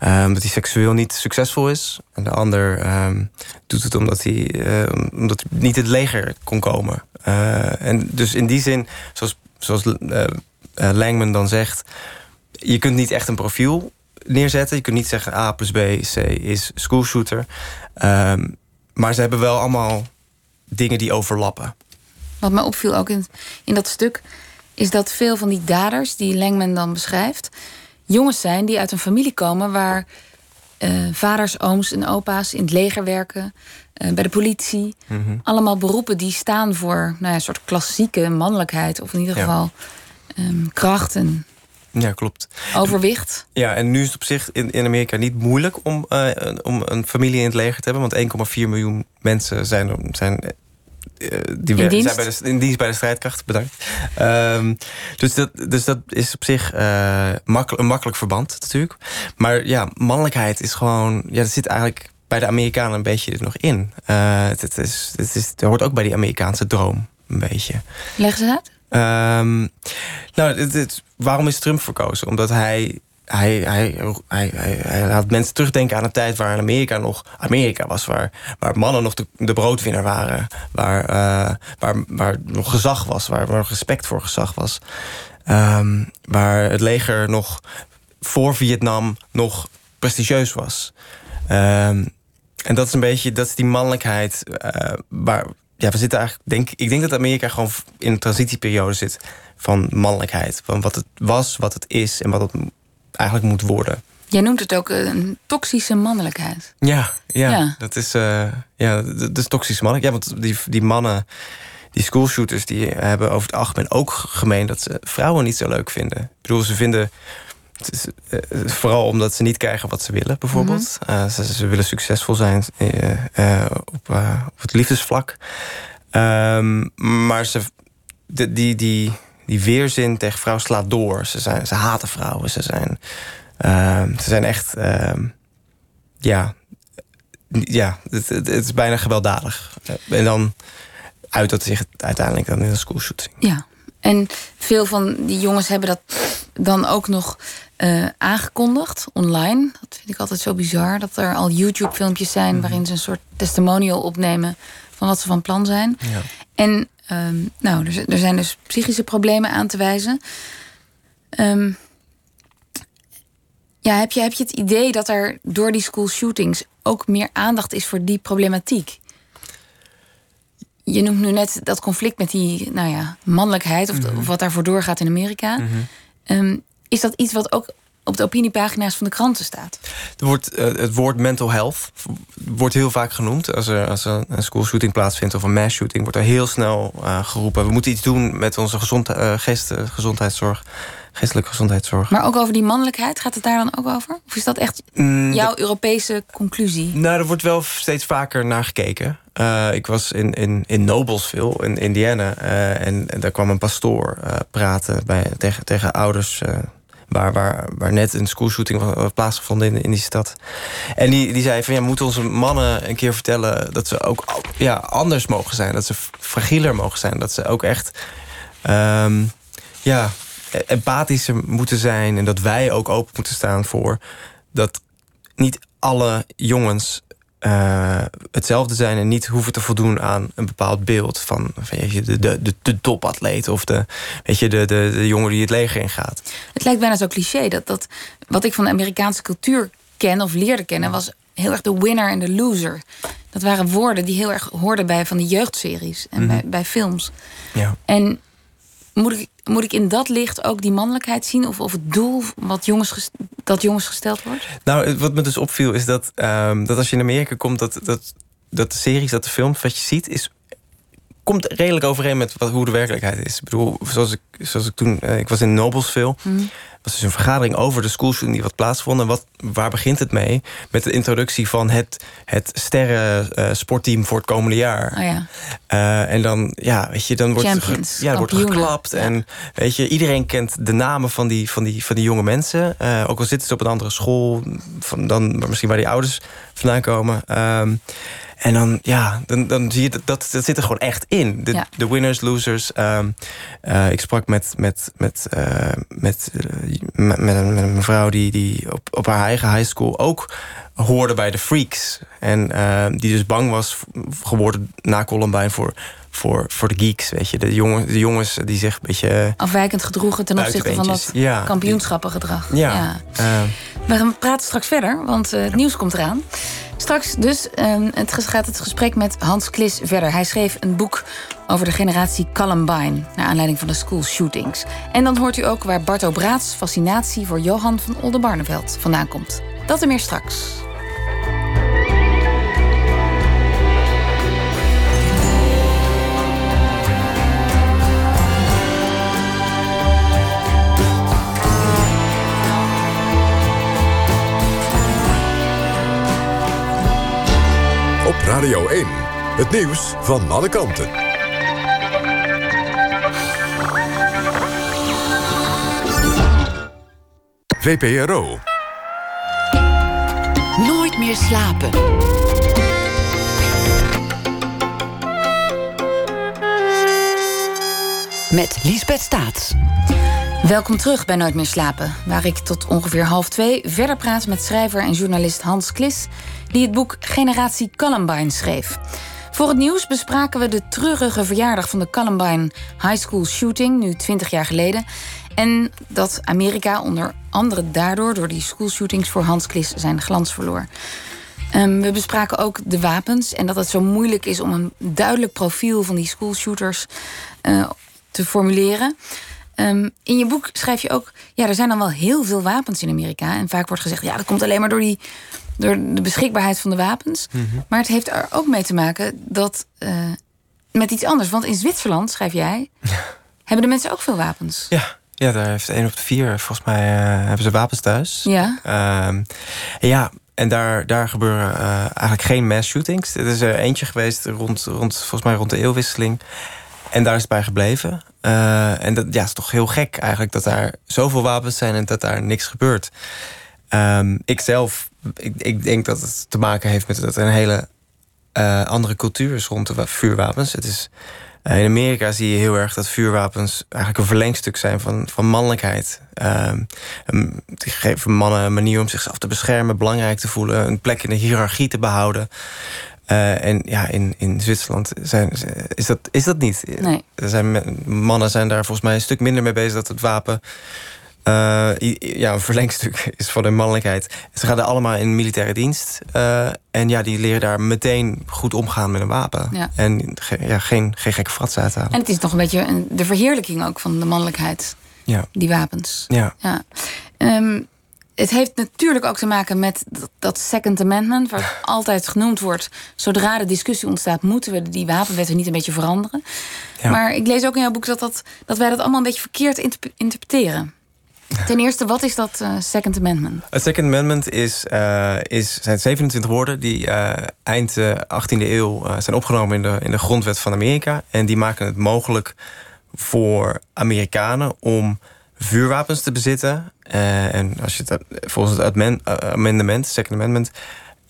uh, omdat hij seksueel niet succesvol is. En de ander um, doet het omdat hij, uh, omdat hij niet het leger kon komen. En dus in die zin, zoals, zoals Langman dan zegt je kunt niet echt een profiel neerzetten. Je kunt niet zeggen A plus B, C is schoolshooter. Um, maar ze hebben wel allemaal dingen die overlappen. Wat mij opviel ook in, in dat stuk... is dat veel van die daders die Langman dan beschrijft... jongens zijn die uit een familie komen... waar uh, vaders, ooms en opa's in het leger werken... Uh, bij de politie. Mhm. Allemaal beroepen die staan voor nou ja, een soort klassieke mannelijkheid... of in ieder geval um, kracht en ja, klopt. Overwicht. Ja, en nu is het op zich in, in Amerika niet moeilijk om, uh, om een familie in het leger te hebben. Want 1,4 miljoen mensen zijn, zijn die in, dienst? Zijn bij de, in dienst bij de strijdkracht, bedankt. Um, dus, dat, dus dat is op zich uh, makkel, een makkelijk verband natuurlijk. Maar ja, mannelijkheid is gewoon... Ja, dat zit eigenlijk bij de Amerikanen een beetje nog in. Uh, het, het, is, het, is, het hoort ook bij die Amerikaanse droom, een beetje. Leg ze uit. Um, nou, het, waarom is Trump verkozen? Omdat hij hij, hij, hij, laat mensen terugdenken aan een tijd waar Amerika nog Amerika was. Waar, waar mannen nog de, de broodwinner waren. Waar, uh, waar, waar nog gezag was. Waar, waar respect voor gezag was. Um, waar het leger nog voor Vietnam nog prestigieus was. Um, en dat is een beetje dat is die mannelijkheid uh, waar, ja, we zitten eigenlijk, denk, ik denk dat Amerika gewoon in een transitieperiode zit van mannelijkheid. Van wat het was, wat het is en wat het eigenlijk moet worden. Jij noemt het ook een toxische mannelijkheid. Ja, ja, dat is, uh, ja, dat is toxische mannelijkheid. Ja, want die, die mannen, die schoolshooters, die hebben over het algemeen ook gemeen dat ze vrouwen niet zo leuk vinden. Ik bedoel, ze vinden is, uh, vooral omdat ze niet krijgen wat ze willen, bijvoorbeeld. Mhm. uh, ze, ze, willen succesvol zijn op, op, het liefdesvlak. Um, maar ze, de, die, die, die weerzin tegen vrouwen slaat door. Ze, zijn, ze haten vrouwen. Ze zijn, ehm, ze zijn echt... Ehm, ja, ja het, het, het, is bijna gewelddadig. En dan uit dat zich uiteindelijk dan in een schoolshooting. Ja, en veel van die jongens hebben dat dan ook nog uh, aangekondigd online. Dat vind ik altijd zo bizar. Dat er al YouTube-filmpjes zijn mhm. waarin ze een soort testimonial opnemen van wat ze van plan zijn. Ja. En um, nou, er, er, zijn dus psychische problemen aan te wijzen. Um, ja, heb je, heb je het idee dat er door die school shootings ook meer aandacht is voor die problematiek? Je noemt nu net dat conflict met die nou ja, mannelijkheid, of, mhm. of wat daarvoor doorgaat in Amerika. Mm um, is dat iets wat ook op de opiniepagina's van de kranten staat? Er wordt, uh, het woord mental health wordt heel vaak genoemd. Als er, als er een schoolshooting plaatsvindt of een mass shooting... wordt er heel snel uh, geroepen... we moeten iets doen met onze gezond, uh, geest, gezondheidszorg geestelijke gezondheidszorg. Maar ook over die mannelijkheid, gaat het daar dan ook over? Of is dat echt mm, jouw Europese conclusie? Nou, er wordt wel steeds vaker naar gekeken. Ik was in, in, in Noblesville, in Indiana. En, en, daar kwam een pastoor praten bij, tegen, tegen ouders waar, waar, waar net een schoolshooting was plaatsgevonden in, in die stad. En die, die zei van ja, moeten onze mannen een keer vertellen dat ze ook ja, anders mogen zijn. Dat ze fragieler mogen zijn. Dat ze ook echt um, ja, empathischer moeten zijn. En dat wij ook open moeten staan voor dat niet alle jongens uh, hetzelfde zijn en niet hoeven te voldoen aan een bepaald beeld van, van weet je, de, de, de, de topatleet of de, weet je, de, de, de jongen die het leger ingaat. Het lijkt bijna zo cliché dat, dat wat ik van de Amerikaanse cultuur ken of leerde kennen, was heel erg de winner en de loser. Dat waren woorden die heel erg hoorden bij van de jeugdseries en bij, mhm. bij films. Ja. En moet ik moet ik in dat licht ook die mannelijkheid zien? Of, of het doel wat jongens dat jongens gesteld wordt? Nou, wat me dus opviel is dat, ehm, dat als je in Amerika komt... Dat, dat, dat de series, dat de films, wat je ziet... is komt redelijk overeen met wat, hoe de werkelijkheid is. Ik bedoel, zoals ik, zoals ik toen... Uh, ik was in Noblesville. Mm was dus een vergadering over de schoolshooting die wat plaatsvond. En wat, waar begint het mee? Met de introductie van het, het sterren uh, sportteam voor het komende jaar. Oh ja. Uh, en dan, ja, weet je, dan wordt, Champions, ja, wordt geklapt. Ja. En weet je, iedereen kent de namen van die, van die, van die jonge mensen. Uh, ook al zitten ze op een andere school, van dan, misschien waar die ouders vandaan komen. En dan, ja, dan, dan zie je dat, dat, dat zit er gewoon echt in. De, ja. de winners, losers. Um, uh, ik sprak met, met, met, uh, met, met, met, een, met een mevrouw die, die op, op haar eigen high school ook hoorde bij de Freaks. En die dus bang was geworden na Columbine voor, voor, voor de geeks. Weet je, de, jongen, de jongens die zich een beetje. afwijkend gedroegen ten opzichte van dat ja. kampioenschappengedrag. Ja. ja. We gaan praten straks verder, want het nieuws komt eraan. Straks dus um, het gaat het gesprek met Hans Klis verder. Hij schreef een boek over de generatie Columbine... naar aanleiding van de school shootings. En dan hoort u ook waar Barto Braats fascinatie... voor Johan van Oldenbarneveld vandaan komt. Dat en meer straks. Radio 1, het nieuws van alle kanten. VPRO. Nooit meer slapen. Met Liesbeth Staats. Welkom terug bij Nooit meer slapen, waar ik tot ongeveer half twee verder praat met schrijver en journalist Hans Klis, die het boek Generatie Columbine schreef. Voor het nieuws bespraken we de treurige verjaardag van de Columbine High School shooting, nu 20 jaar geleden. En dat Amerika onder andere daardoor, door die schoolshootings voor Hans Klis, zijn glans verloor. Um, we bespraken ook de wapens en dat het zo moeilijk is om een duidelijk profiel van die schoolshooters uh, te formuleren. Um, in je boek schrijf je ook, ja, er zijn dan wel heel veel wapens in Amerika. En vaak wordt gezegd, ja, dat komt alleen maar door, die, door de beschikbaarheid van de wapens. Mhm. Maar het heeft er ook mee te maken dat uh, met iets anders. Want in Zwitserland, schrijf jij, hebben de mensen ook veel wapens. Ja. Ja, daar heeft één op de vier, volgens mij, uh, hebben ze wapens thuis. Ja. Uh, ja, en daar, daar gebeuren uh, eigenlijk geen mass shootings. Er is er eentje geweest rond, rond, volgens mij rond de eeuwwisseling. En daar is het bij gebleven. Uh, en dat ja, is toch heel gek eigenlijk dat daar zoveel wapens zijn en dat daar niks gebeurt. Um, ik zelf, ik, ik denk dat het te maken heeft met dat er een hele uh, andere cultuur is rond de vuurwapens. Het is, uh, in Amerika zie je heel erg dat vuurwapens eigenlijk een verlengstuk zijn van, van mannelijkheid. Um, geven mannen een manier om zichzelf te beschermen, belangrijk te voelen, een plek in de hiërarchie te behouden. Uh, en ja, in, in Zwitserland zijn, is, dat, is dat niet. Nee. Er zijn, mannen zijn daar volgens mij een stuk minder mee bezig dat het wapen uh, ja, een verlengstuk is van hun mannelijkheid. Ze gaan er allemaal in militaire dienst. Uh, en ja, die leren daar meteen goed omgaan met een wapen. Ja. En ja, geen, geen gekke fratsen uithalen. En het is nog een beetje een, de verheerlijking ook van de mannelijkheid. Ja. Die wapens. Ja. ja. Um, het heeft natuurlijk ook te maken met dat Second Amendment, waar altijd genoemd wordt. Zodra de discussie ontstaat, moeten we die wapenwetten niet een beetje veranderen. Ja. Maar ik lees ook in jouw boek dat, dat, dat wij dat allemaal een beetje verkeerd interpreteren. Ten eerste, wat is dat uh, Second Amendment? Het Second Amendment is, uh, is, zijn 27 woorden die uh, eind 18e eeuw zijn opgenomen in de, in de grondwet van Amerika. En die maken het mogelijk voor Amerikanen om vuurwapens te bezitten. Uh, en als je het volgens het amendement, Second Amendment,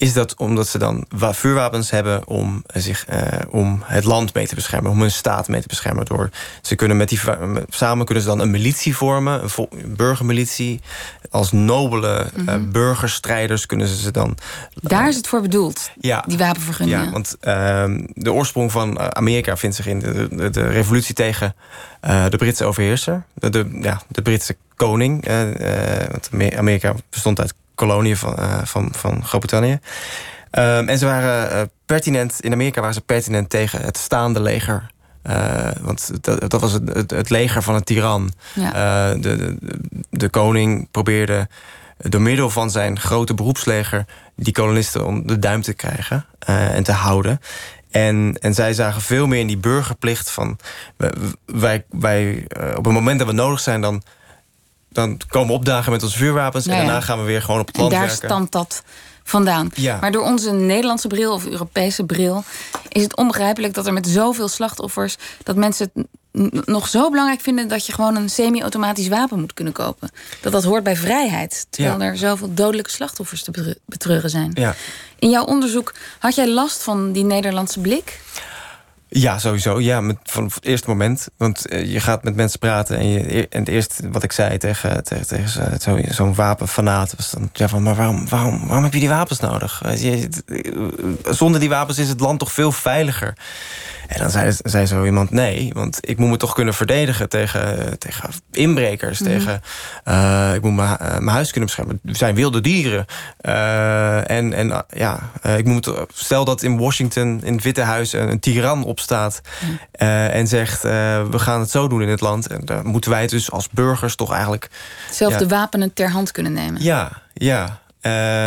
is dat omdat ze dan vuurwapens hebben om, zich, uh, om het land mee te beschermen, om hun staat mee te beschermen. Door, ze kunnen met die, samen kunnen ze dan een militie vormen, een burgermilitie. Als nobele mm -hmm. uh, burgerstrijders kunnen ze ze dan. Daar is het voor bedoeld, ja, die wapenvergunningen. Ja, want uh, de oorsprong van Amerika vindt zich in de, de, de revolutie tegen de Britse overheerser, de, de, ja, de Britse koning. Want Amerika bestond uit koloniën van, uh, van, van Groot-Brittannië. Um, en ze waren uh, pertinent, in Amerika waren ze pertinent tegen het staande leger want dat, dat was het, het, leger van een tiran. de, de, de koning probeerde door middel van zijn grote beroepsleger die kolonisten om de duim te krijgen en te houden. En, en zij zagen veel meer in die burgerplicht van... wij, wij op het moment dat we nodig zijn... dan dan komen we opdagen met onze vuurwapens... en daarna gaan we weer gewoon op het land en daar werken. stamt dat vandaan. Maar door onze Nederlandse bril of Europese bril... is het onbegrijpelijk dat er met zoveel slachtoffers... dat mensen het nog zo belangrijk vinden... dat je gewoon een semi-automatisch wapen moet kunnen kopen. Dat dat hoort bij vrijheid. Terwijl er zoveel dodelijke slachtoffers te betreuren zijn. Ja. In jouw onderzoek had jij last van die Nederlandse blik... Ja, sowieso. Ja, met, van het eerste moment. Want eh, je gaat met mensen praten en, je, en het eerste wat ik zei tegen, tegen, tegen zo'n zo wapenfanaat was dan ja, van, maar waarom, waarom, waarom heb je die wapens nodig? Je, zonder die wapens is het land toch veel veiliger. En dan zei, zei zo iemand, nee, want ik moet me toch kunnen verdedigen tegen, tegen inbrekers. Mhm. tegen, uh, ik moet mijn uh, huis kunnen beschermen. Er zijn wilde dieren. Uh, en en ja, ik moet, stel dat in Washington, in het Witte Huis, een, een tiran opstaat. Mhm. en zegt, we gaan het zo doen in het land. En dan moeten wij het dus als burgers toch eigenlijk... Zelf de wapenen ter hand kunnen nemen. Ja, ja.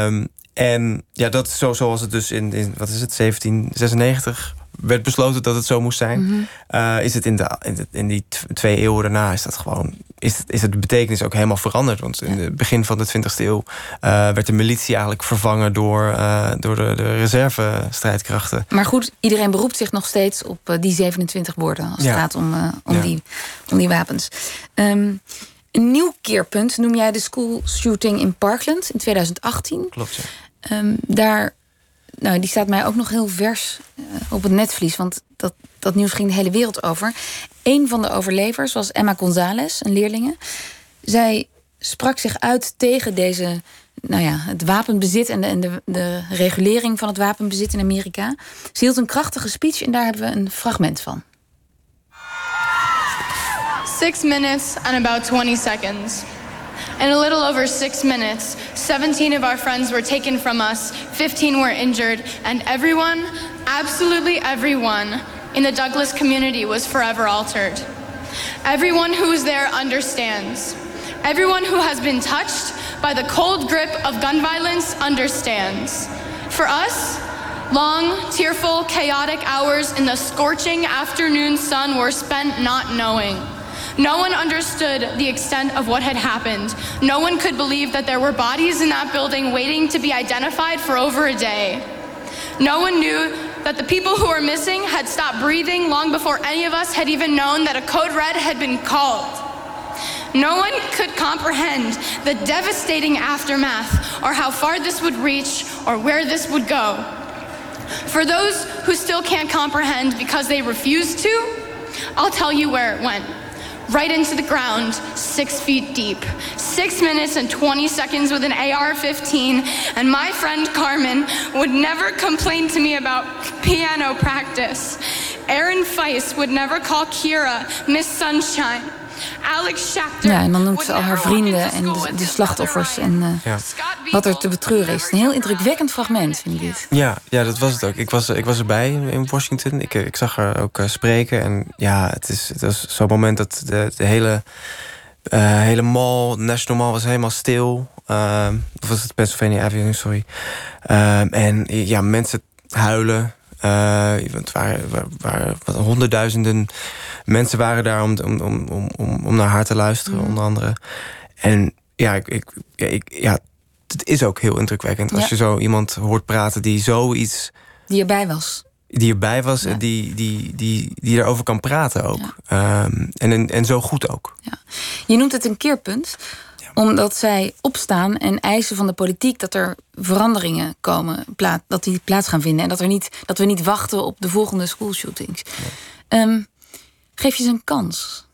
Um, en ja, dat is zo zoals het dus in, in wat is het, 1796 werd besloten dat het zo moest zijn. Mhm. Eh, is het in, de, in, die twee eeuwen daarna is dat gewoon. Is, is het de betekenis ook helemaal veranderd? Want in het begin van de 20e eeuw uh, werd de militie eigenlijk vervangen door, uh, door de, de reserve-strijdkrachten. Maar goed, iedereen beroept zich nog steeds op die 27 woorden als het gaat om, om, die, om die wapens. Um, een nieuw keerpunt noem jij de school shooting in Parkland in 2018. Klopt. Um, daar nou, die staat mij ook nog heel vers eh, op het netvlies. Want dat, dat nieuws ging de hele wereld over. Een van de overlevers was Emma González, een leerlinge. Zij sprak zich uit tegen deze, nou ja, het wapenbezit en, de, en de, de regulering van het wapenbezit in Amerika. Ze hield een krachtige speech en daar hebben we een fragment van. Six minutes and about 20 seconds. In a little over six minutes, 17 of our friends were taken from us, 15 were injured, and everyone, absolutely everyone, in the Douglas community was forever altered. Everyone who is there understands. Everyone who has been touched by the cold grip of gun violence understands. For us, long, tearful, chaotic hours in the scorching afternoon sun were spent not knowing. No one understood the extent of what had happened. No one could believe that there were bodies in that building waiting to be identified for over a day. No one knew that the people who were missing had stopped breathing long before any of us had even known that a code red had been called. No one could comprehend the devastating aftermath or how far this would reach or where this would go. For those who still can't comprehend because they refuse to, I'll tell you where it went right into the ground, six feet deep. Six minutes and 20 seconds with an AR 15, and my friend Carmen would never complain to me about piano practice. Aaron Feist would never call Kira Miss Sunshine. Ja, en dan noemt ze al haar vrienden en de, de slachtoffers en uh, ja. wat er te betreuren is. Een heel indrukwekkend fragment, vind ik dit. Ja, ja dat was het ook. Ik was, ik was erbij in Washington. Ik, ik zag haar ook uh, spreken. En ja, het, is, het was zo'n moment dat de, de hele, uh, hele mall, National Mall, was helemaal stil. of was het Pennsylvania Avenue, sorry. en ja, mensen huilen. Uh, het waren, waren, waren honderdduizenden mensen waren daar om, om, om, om, om naar haar te luisteren, mm. onder andere. En ja, ik, ik, ik, ja, het is ook heel indrukwekkend als je zo iemand hoort praten die zoiets. Die erbij was. Die erbij was en die, die, die, die erover kan praten ook. Um, en, en zo goed ook. Ja. Je noemt het een keerpunt omdat zij opstaan en eisen van de politiek dat er veranderingen komen, dat die plaats gaan vinden. En dat, er niet, dat we niet wachten op de volgende schoolshootings. Ja. Um, Geef je ze een kans?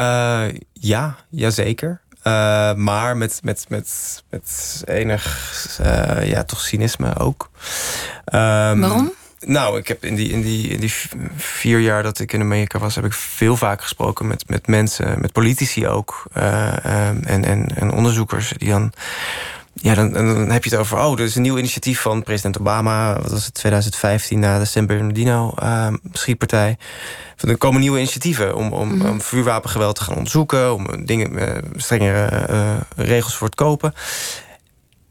Uh, ja, jazeker. Uh, maar met, met, met, met enig uh, ja, toch cynisme ook. Um, Waarom? Nou, ik heb in die, in, die, in die vier jaar dat ik in Amerika was, heb ik veel vaak gesproken met, met mensen, met politici ook. Uh, en, en, en onderzoekers die dan ja, dan, dan heb je het over... oh, er is een nieuw initiatief van president Obama... wat was het, 2015, na de San Bernardino-schietpartij. er komen nieuwe initiatieven om, om, om vuurwapengeweld te gaan onderzoeken... om dingen, eh, strengere eh, regels voor het kopen.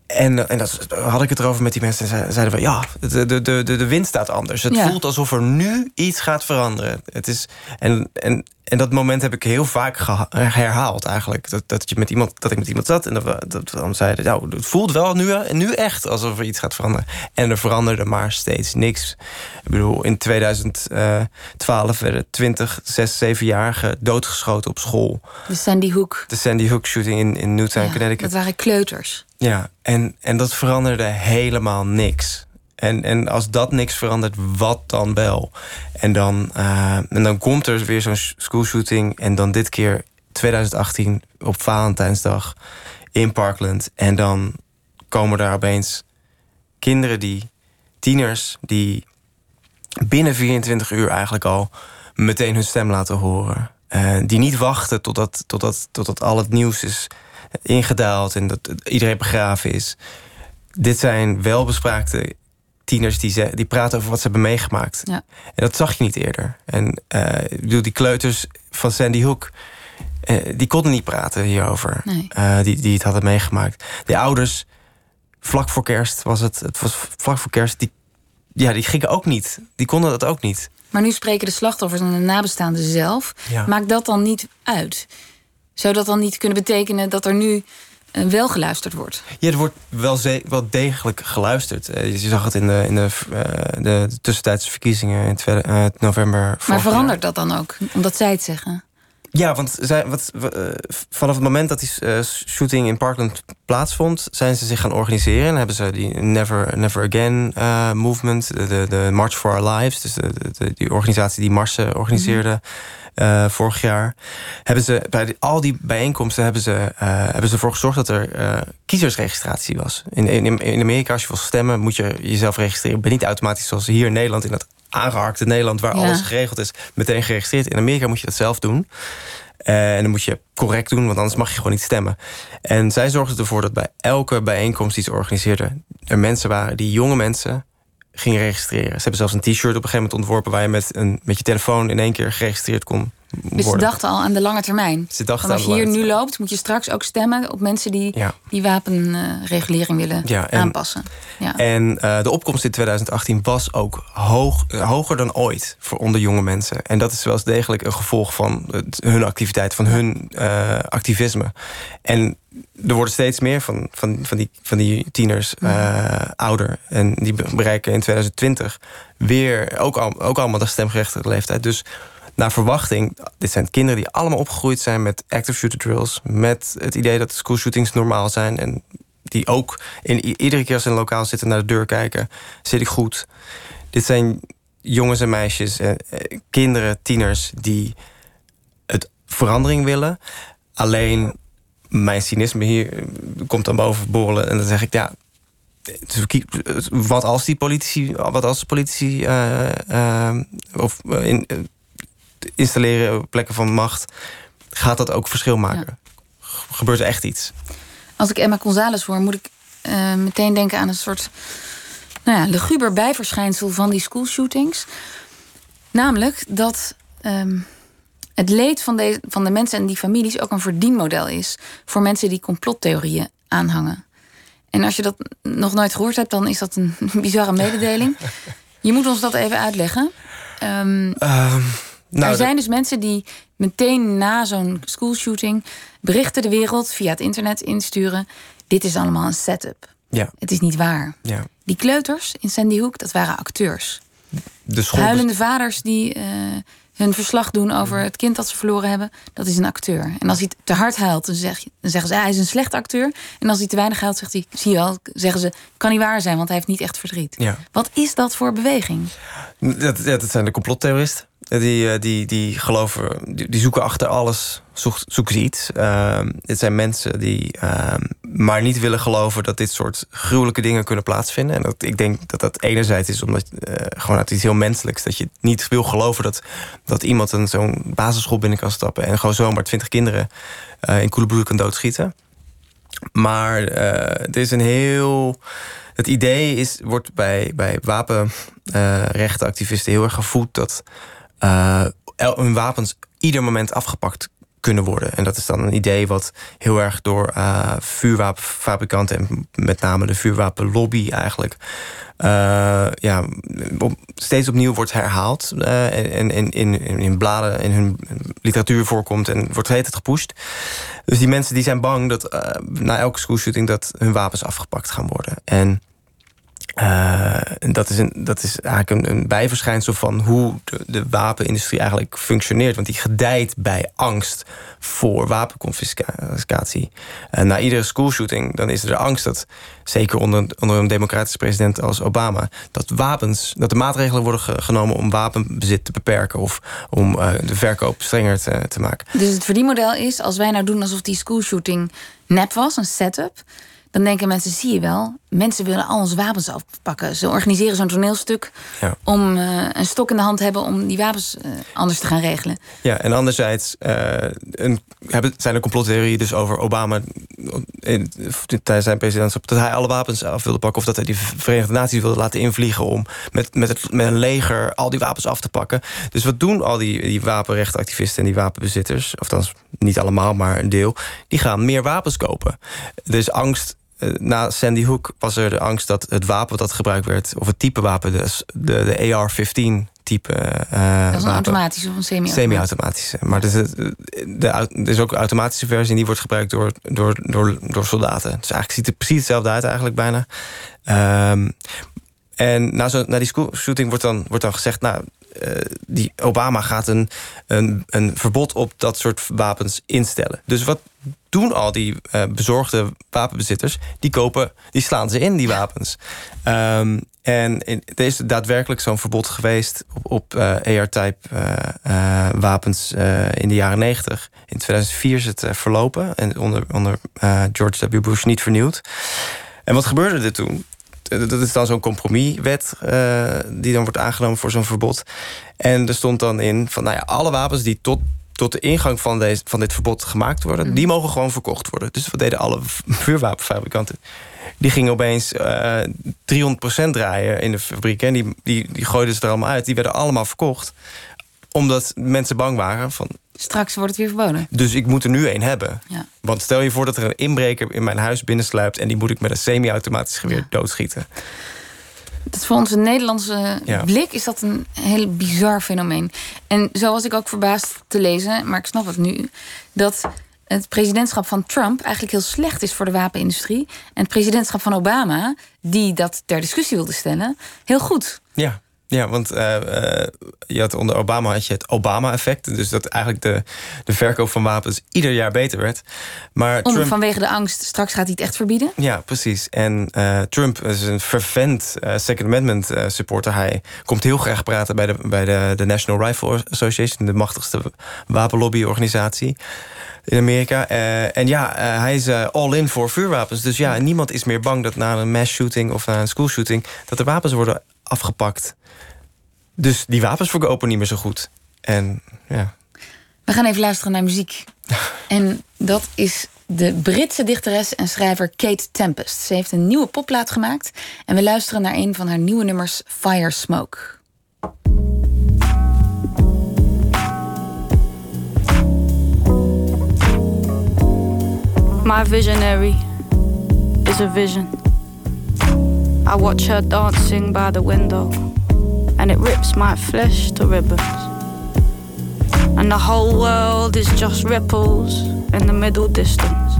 En, en dat had ik het erover met die mensen. En ze- zeiden we, ja, de, de, de, de wind staat anders. Het Ja. voelt alsof er nu iets gaat veranderen. Het is, en, en, en dat moment heb ik heel vaak herhaald eigenlijk. Dat, dat, je met iemand, dat ik met iemand zat en dat we dat we dan zeiden... Nou, het voelt wel nu, nu echt alsof er iets gaat veranderen. En er veranderde maar steeds niks. Ik bedoel, in 2012 werden 20, 6, 7-jarigen doodgeschoten op school. De Sandy Hook. De Sandy Hook shooting in, in Newtown, Ja, Connecticut. dat waren kleuters. Ja, en, en dat veranderde helemaal niks. En, en als dat niks verandert, wat dan wel? En dan, eh, en dan komt er weer zo'n sh- schoolshooting. En dan dit keer 2018 op Valentijnsdag in Parkland. En dan komen daar opeens kinderen die, tieners, die binnen 24 uur eigenlijk al meteen hun stem laten horen. Eh, die niet wachten totdat, totdat, totdat al het nieuws is ingedaald en dat iedereen begraven is. Dit zijn welbespraakte tieners die, ze, die praten over wat ze hebben meegemaakt. Ja. En dat zag je niet eerder. En ik bedoel, die kleuters van Sandy Hook, eh, die konden niet praten hierover. Nee. Eh, die, die het hadden meegemaakt. De ouders, vlak voor kerst was het, het was vlak voor kerst, die, ja, die gingen ook niet. Die konden dat ook niet. Maar nu spreken de slachtoffers en de nabestaanden zelf. Ja. Maakt dat dan niet uit? Zou dat dan niet kunnen betekenen dat er nu eh, wel geluisterd wordt? Ja, er wordt wel, wel degelijk geluisterd. Eh, je zag het in de, in de, eh, de tussentijdse verkiezingen in tweede- eh, november. Maar verandert dat dan ook? Omdat zij het zeggen? Ja, want zij, wat, vanaf het moment dat die shooting in Parkland plaatsvond, zijn ze zich gaan organiseren. En hebben ze die Never, Never Again movement, de, de, March for Our Lives, dus de, de- de- die organisatie die marsen organiseerde eh, vorig jaar, hebben ze bij al die bijeenkomsten hebben ze, eh, hebben ze ervoor gezorgd dat er eh, kiezersregistratie was. In, in, in Amerika, als je wil stemmen, moet je jezelf registreren. Je bent niet automatisch zoals hier in Nederland, in dat aangeharkte Nederland, waar Ja. alles geregeld is, meteen geregistreerd. In Amerika moet je dat zelf doen. En dan moet je correct doen, want anders mag je gewoon niet stemmen. En zij zorgden ervoor dat bij elke bijeenkomst die ze organiseerden... er mensen waren die jonge mensen gingen registreren. Ze hebben zelfs een t-shirt op een gegeven moment ontworpen... waar je met, een, met je telefoon in één keer geregistreerd kon Dus ze dachten al aan de lange termijn. Ze dachten als je hier nu loopt, moet je straks ook stemmen op mensen die Ja. die wapenregulering willen Ja, en- aanpassen. Ja. En eh, de opkomst in 2018 was ook hoog, eh, hoger dan ooit voor onder jonge mensen. En dat is wel eens degelijk een gevolg van het- hun activiteit, van hun eh, activisme. En er worden steeds meer van, van, van, die, van die tieners ouder. En die be- bereiken in 2020 weer ook, al, ook allemaal de stemgerechtigde leeftijd. Dus naar verwachting, dit zijn kinderen die allemaal opgegroeid zijn met active shooter drills. Met het idee dat schoolshootings normaal zijn. En die ook in, iedere keer als ze in een lokaal zitten naar de deur kijken. Zit ik goed? Dit zijn jongens en meisjes, eh, eh, kinderen, tieners die het verandering willen. Alleen mijn cynisme hier eh, komt dan boven borrelen. En dan zeg ik, ja, wat als die politici, wat als politici eh, of in, installeren op plekken van macht, gaat dat ook verschil maken? Gebeurt er echt iets? Als ik Emma González hoor, moet ik eh, meteen denken aan een soort nou ja, luguber bijverschijnsel van die schoolshootings. Namelijk dat ehm, het leed van de, van de mensen en die families ook een verdienmodel is voor mensen die complottheorieën aanhangen. En als je dat nog nooit gehoord hebt, dan is dat een bizarre mededeling. Je moet ons dat even uitleggen. Ehm, Ehm, nou, er zijn dus mensen die meteen na zo'n schoolshooting berichten de wereld via het internet insturen. Dit is allemaal een setup. Ja, Het is niet waar. ja. Die kleuters in Sandy Hook, dat waren acteurs. De school. Huilende vaders die eh, hun verslag doen over het kind dat ze verloren hebben, dat is een acteur. En als hij te hard huilt, dan, zeg dan zeggen ze, ah, hij is een slecht acteur. En als hij te weinig huilt, zegt hij, zie je wel, zeggen ze, kan niet waar zijn, want hij heeft niet echt verdriet. Ja. Wat is dat voor beweging? Dat, ja, dat zijn de complottheoristen. Die, eh, die, die geloven, die, zoeken achter alles, zoek, zoeken ze iets. Ehm, het zijn mensen die ehm, maar niet willen geloven dat dit soort gruwelijke dingen kunnen plaatsvinden. En dat, ik denk dat dat enerzijds is omdat eh, gewoon uit iets heel menselijks. Dat je niet wil geloven dat, dat iemand een zo'n basisschool binnen kan stappen en gewoon zomaar twintig kinderen eh, in koele bloed kan doodschieten. Maar het is een heel. Het idee is, wordt bij, bij wapenrechtenactivisten heel erg gevoed dat hun wapens ieder moment afgepakt kunnen worden. En dat is dan een idee wat heel erg door uh, vuurwapenfabrikanten en met name de vuurwapenlobby eigenlijk. Uh, ja, steeds opnieuw wordt herhaald uh, en, in, in, in bladen in hun literatuur voorkomt en wordt het gepusht. Dus die mensen die zijn bang dat na elke schoolshooting dat hun wapens afgepakt gaan worden. En uh, dat, is een, dat is eigenlijk een, een bijverschijnsel van hoe de, de, wapenindustrie eigenlijk functioneert. Want die gedijt bij angst voor wapenconfiscatie. Uh, na iedere schoolshooting dan is er de angst dat, zeker onder, onder een democratische president als Obama, dat wapens, dat er maatregelen worden genomen om wapenbezit te beperken of om uh, de verkoop strenger te, te maken. Dus het verdienmodel is, als wij nou doen alsof die schoolshooting nep was, een setup dan denken mensen, zie je wel, mensen willen al onze wapens afpakken. Ze organiseren zo'n toneelstuk ja. om uh, een stok in de hand hebben om die wapens uh, anders te gaan regelen. Ja, en anderzijds uh, een, hebben, zijn er complottheorieën dus over Obama tijdens zijn presidentschap dat hij alle wapens af wilde pakken of dat hij die Verenigde Naties wilde laten invliegen om met, met, het, met een leger al die wapens af te pakken. Dus wat doen al die, die wapenrechtenactivisten en die wapenbezitters, of dan niet allemaal, maar een deel, die gaan meer wapens kopen. Er is angst eh, na Sandy Hook was er de angst dat het wapen dat gebruikt werd, of het type wapen, dus de, de AR-15 type. Uh, dat is een automatische of een semi-automatische? Semi-automatische. Maar er is, de, is ook een automatische versie en die wordt gebruikt door, door, door, door soldaten. Dus eigenlijk ziet het precies hetzelfde uit, eigenlijk bijna. Um, en na, zo, na die shooting wordt dan, wordt dan gezegd... nou, uh, die Obama gaat een, een, een verbod op dat soort wapens instellen. Dus wat doen al die uh, bezorgde wapenbezitters? Die kopen, die slaan ze in, die wapens. Um, en er is daadwerkelijk zo'n verbod geweest op, op uh, AR-type wapens in de jaren 90. In 2004 is het verlopen en onder, onder George W. Bush niet vernieuwd. En wat gebeurde er toen? Dat is dan zo'n compromiswet uh, die dan wordt aangenomen voor zo'n verbod. En er stond dan in van nou ja, alle wapens die tot, tot de ingang van, deze, van dit verbod gemaakt worden, mhm. die mogen gewoon verkocht worden. Dus wat deden alle vuurwapenfabrikanten? Die gingen opeens uh, eh, 300% draaien in de fabriek. En die, die, die gooiden ze er allemaal uit. Die werden allemaal verkocht. Omdat mensen bang waren van Straks wordt het weer verboden. Dus ik moet er nu één hebben. Ja. Want stel je voor dat er een inbreker in mijn huis binnensluipt... en die moet ik met een semi-automatisch geweer doodschieten. Dat voor onze Nederlandse blik is dat een heel bizar fenomeen. En zo was ik ook verbaasd te lezen, maar ik snap het nu... dat het presidentschap van Trump eigenlijk heel slecht is voor de wapenindustrie... en het presidentschap van Obama, die dat ter discussie wilde stellen, heel goed. Ja. Ja, want uh, je had onder Obama had je het Obama-effect. Dus dat eigenlijk de, de verkoop van wapens ieder jaar beter werd. Maar Om, Vanwege de angst, straks gaat hij het echt verbieden? Ja, precies. En uh, Trump is een fervent Second Amendment supporter. Hij komt heel graag praten bij de, bij de, de National Rifle Association... de machtigste wapenlobbyorganisatie in Amerika. en ja, hij is all in voor vuurwapens. Dus ja, niemand is meer bang dat na een mass shooting of na een school shooting... dat er wapens worden afgepakt. Dus die wapens verkopen niet meer zo goed. En ja. We gaan even luisteren naar muziek. en dat is de Britse dichteres en schrijver Kate Tempest. Ze heeft een nieuwe popplaat gemaakt. En we luisteren naar een van haar nieuwe nummers, Fire Smoke. My visionary is a vision. I watch her dancing by the window. and it rips my flesh to ribbons. And the whole world is just ripples in the middle distance.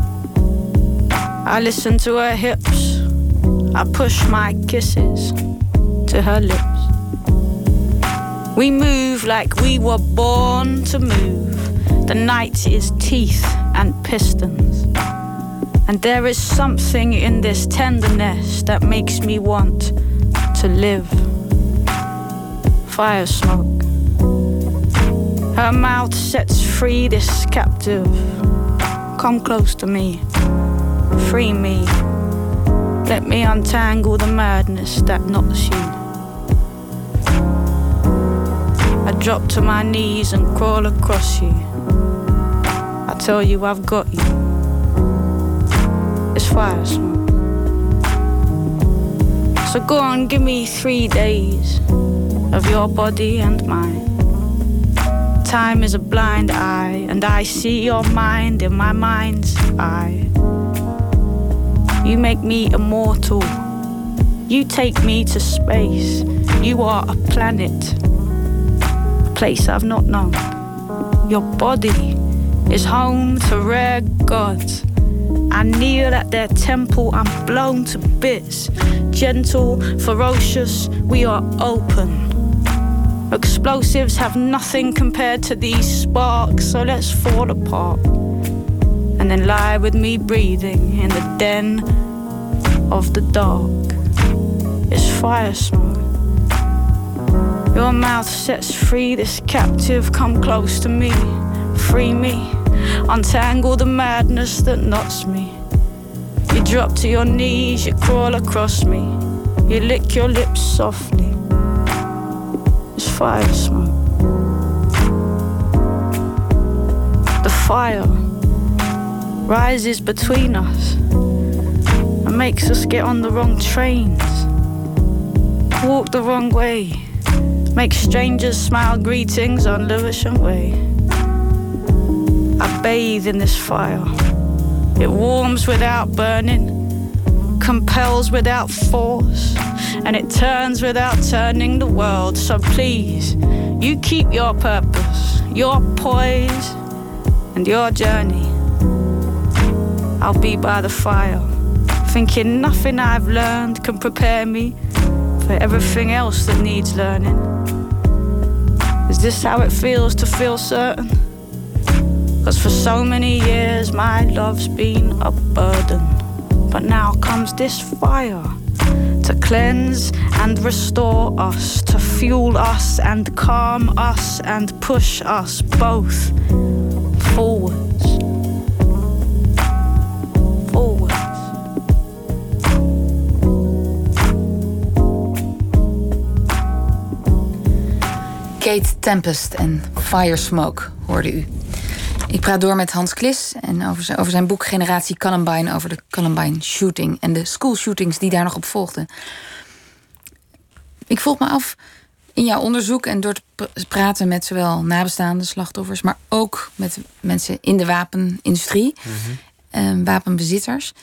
I listen to her hips, I push my kisses to her lips. We move like we were born to move. The night is teeth and pistons. And there is something in this tenderness that makes me want to live fire smoke. Her mouth sets free this captive. Come close to me, free me. Let me untangle the madness that knots you. I drop to my knees and crawl across you. I tell you I've got you. Smoke. So go on, give me three days of your body and mine. Time is a blind eye, and I see your mind in my mind's eye. You make me immortal. You take me to space. You are a planet, a place I've not known. Your body is home to rare gods. I kneel at their temple, I'm blown to bits. Gentle, ferocious, we are open. Explosives have nothing compared to these sparks, so let's fall apart. And then lie with me breathing in the den of the dark. It's fire smoke. Your mouth sets free this captive, come close to me, free me, untangle the madness that knots me. You drop to your knees, you crawl across me, you lick your lips softly. It's fire smoke. The fire rises between us and makes us get on the wrong trains, walk the wrong way, make strangers smile greetings on Lewisham Way. Bathe in this fire. It warms without burning, compels without force, and it turns without turning the world. So please, you keep your purpose, your poise, and your journey. I'll be by the fire, thinking nothing I've learned can prepare me for everything else that needs learning. Is this how it feels to feel certain? Cause for so many years my love's been a burden. But now comes this fire to cleanse and restore us, to fuel us and calm us and push us both forwards. Forwards. Kate Tempest en Fire Smoke hoorde u. Ik praat door met Hans Klis en over zijn, over zijn boek Generatie Columbine... over de Columbine shooting en de school shootings die daar nog op volgden. Ik vroeg me af, in jouw onderzoek en door te pr- praten met zowel nabestaande slachtoffers... maar ook met mensen in de wapenindustrie, eh, wapenbezitters...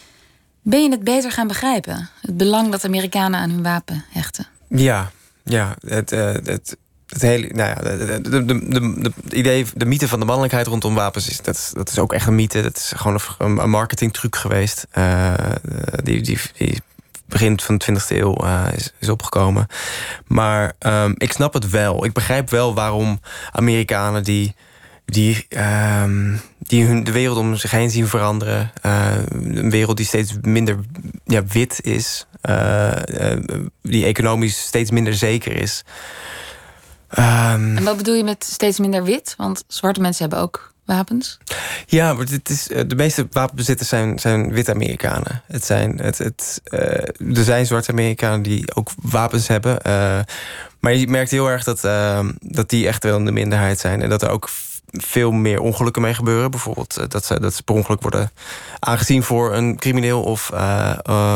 ben je het beter gaan begrijpen? Het belang dat Amerikanen aan hun wapen hechten. Ja, ja. Het, eh, het, het hele, nou ja, de, de, de, de, de, de idee, de mythe van de mannelijkheid rondom wapens is dat, dat is ook echt een mythe. Dat is gewoon een, marketingtruc geweest. eh, die, die, begin van de 20e eeuw eh, is, opgekomen. Maar ehm, ik snap het wel. Ik begrijp wel waarom Amerikanen die, die, ehm, die hun, de wereld om zich heen zien veranderen. eh, een wereld die steeds minder ja, wit is. die economisch steeds minder zeker is. Ehm, En wat bedoel je met steeds minder wit? Want zwarte mensen hebben ook wapens. Ja, maar het is, eh, de meeste wapenbezitters zijn, zijn witte Amerikanen. Het zijn, het, het, eh, er zijn zwarte Amerikanen die ook wapens hebben. eh, maar je merkt heel erg dat, eh, dat die echt wel in de minderheid zijn. En dat er ook veel meer ongelukken mee gebeuren. Bijvoorbeeld dat ze, dat ze per ongeluk worden aangezien voor een crimineel of,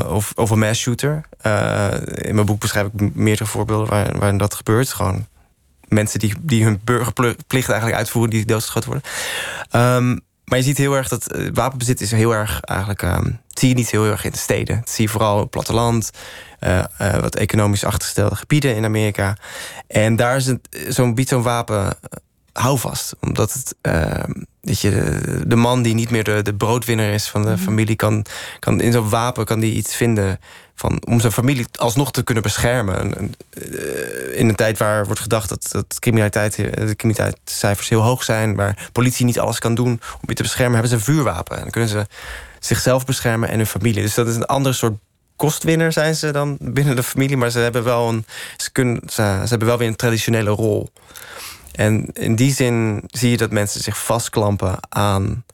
of, of een mass shooter. In mijn boek beschrijf ik meerdere voorbeelden waar, waarin dat gebeurt. Gewoon mensen die, die hun burgerplicht eigenlijk uitvoeren, die doodgeschoten worden. Ehm, maar je ziet heel erg dat eh, wapenbezit is heel erg eigenlijk. ehm, zie je niet heel erg in de steden. Dat zie je vooral op het platteland, eh, eh, wat economisch achtergestelde gebieden in Amerika. En daar is het- zo'n biedt zo'n wapen houvast. Omdat het, ehm, dat je, de, de man die niet meer de, de broodwinner is van de familie, kan, kan in zo'n wapen kan die iets vinden van, om zijn familie alsnog te kunnen beschermen. Eh, in een tijd waar wordt gedacht dat, dat criminaliteit, eh, de criminaliteitscijfers heel hoog zijn, waar politie niet alles kan doen om je te beschermen, hebben ze een vuurwapen. En dan kunnen ze zichzelf beschermen en hun familie. Dus dat is een ander soort kostwinner zijn ze dan binnen de familie, maar ze hebben wel een, ze kunnen, ze, ze hebben wel weer een traditionele rol. En in die zin zie je dat mensen zich vastklampen aan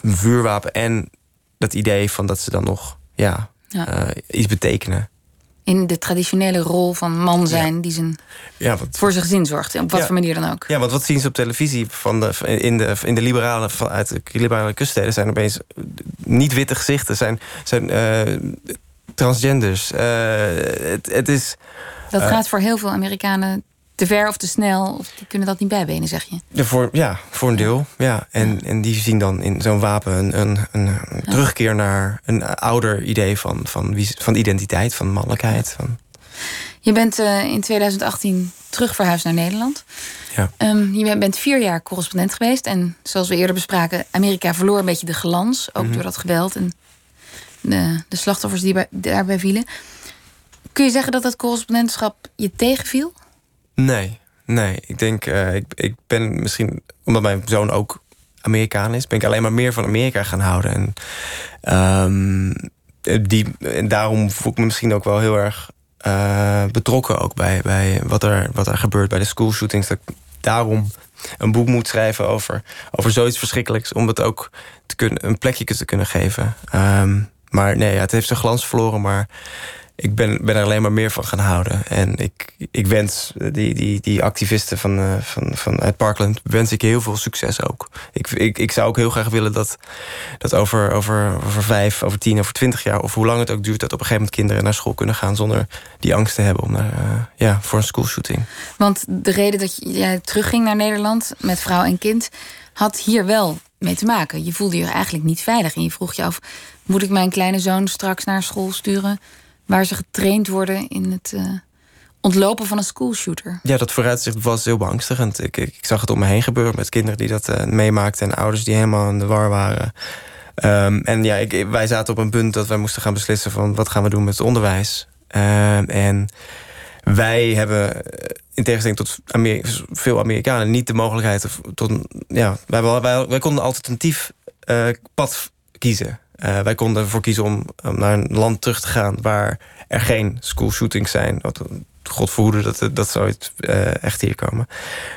een vuurwapen en dat idee van dat ze dan nog ja, Ja. eh, iets betekenen. in de traditionele rol van man zijn die zijn, Ja, wat, voor zijn gezin zorgt. Op wat voor manier dan ook. Ja, want wat zien ze op televisie van de, in, de, in de liberale, vanuit de liberale kuststeden zijn opeens niet-witte gezichten, zijn, zijn eh, transgenders. Eh, het, het is. Dat gaat voor heel veel Amerikanen te ver of te snel. Of die kunnen dat niet bijbenen, zeg je. Ja, voor, ja, voor een deel. Ja. En, en die zien dan in zo'n wapen een, een, een, terugkeer naar een ouder idee van, van, wie, van identiteit, van mannelijkheid. Van, Je bent eh, in 2018 terug verhuisd naar Nederland. Ja. Ehm, je bent vier jaar correspondent geweest. En zoals we eerder bespraken, Amerika verloor een beetje de glans. Ook Mhm. door dat geweld en de, de slachtoffers die bij, daarbij vielen. Kun je zeggen dat dat correspondentschap je tegenviel? Nee, nee. Ik denk, eh, ik, ik ben misschien, omdat mijn zoon ook Amerikaan is, ben ik alleen maar meer van Amerika gaan houden. En, ehm, die, en daarom voel ik me misschien ook wel heel erg eh, betrokken ook bij, bij wat, er, wat er gebeurt bij de schoolshootings. Dat ik daarom een boek moet schrijven over, over zoiets verschrikkelijks, om het ook te kunnen, een plekje te kunnen geven. Ehm, maar nee, het heeft zijn glans verloren, maar ik ben, ben er alleen maar meer van gaan houden. En ik, ik wens die, die, die activisten van, eh, van, van Parkland... wens ik heel veel succes ook. Ik, ik, ik zou ook heel graag willen dat, dat over, over, vijf, over tien, over twintig jaar... of hoe lang het ook duurt, dat op een gegeven moment kinderen naar school kunnen gaan... zonder die angst te hebben om naar, eh, ja, voor een schoolshooting. Want de reden dat jij terugging naar Nederland met vrouw en kind had hier wel mee te maken. Je voelde je eigenlijk niet veilig en je vroeg je af: moet ik mijn kleine zoon straks naar school sturen waar ze getraind worden in het eh, ontlopen van een schoolshooter? Ja, dat vooruitzicht was heel beangstigend. Ik, zag het om me heen gebeuren met kinderen die dat eh, meemaakten... en ouders die helemaal in de war waren. Ehm, en ja, ik, wij zaten op een punt dat wij moesten gaan beslissen... van wat gaan we doen met het onderwijs. Ehm, en wij hebben, eh, in tegenstelling tot veel Amerikanen... niet de mogelijkheid tot... Ja, wij, wij, wij, konden een alternatief pad kiezen. Eh, wij konden ervoor kiezen om, naar een land terug te gaan... waar er geen schoolshootings zijn. Wat, God verhoede dat, dat zou het eh, echt hier komen.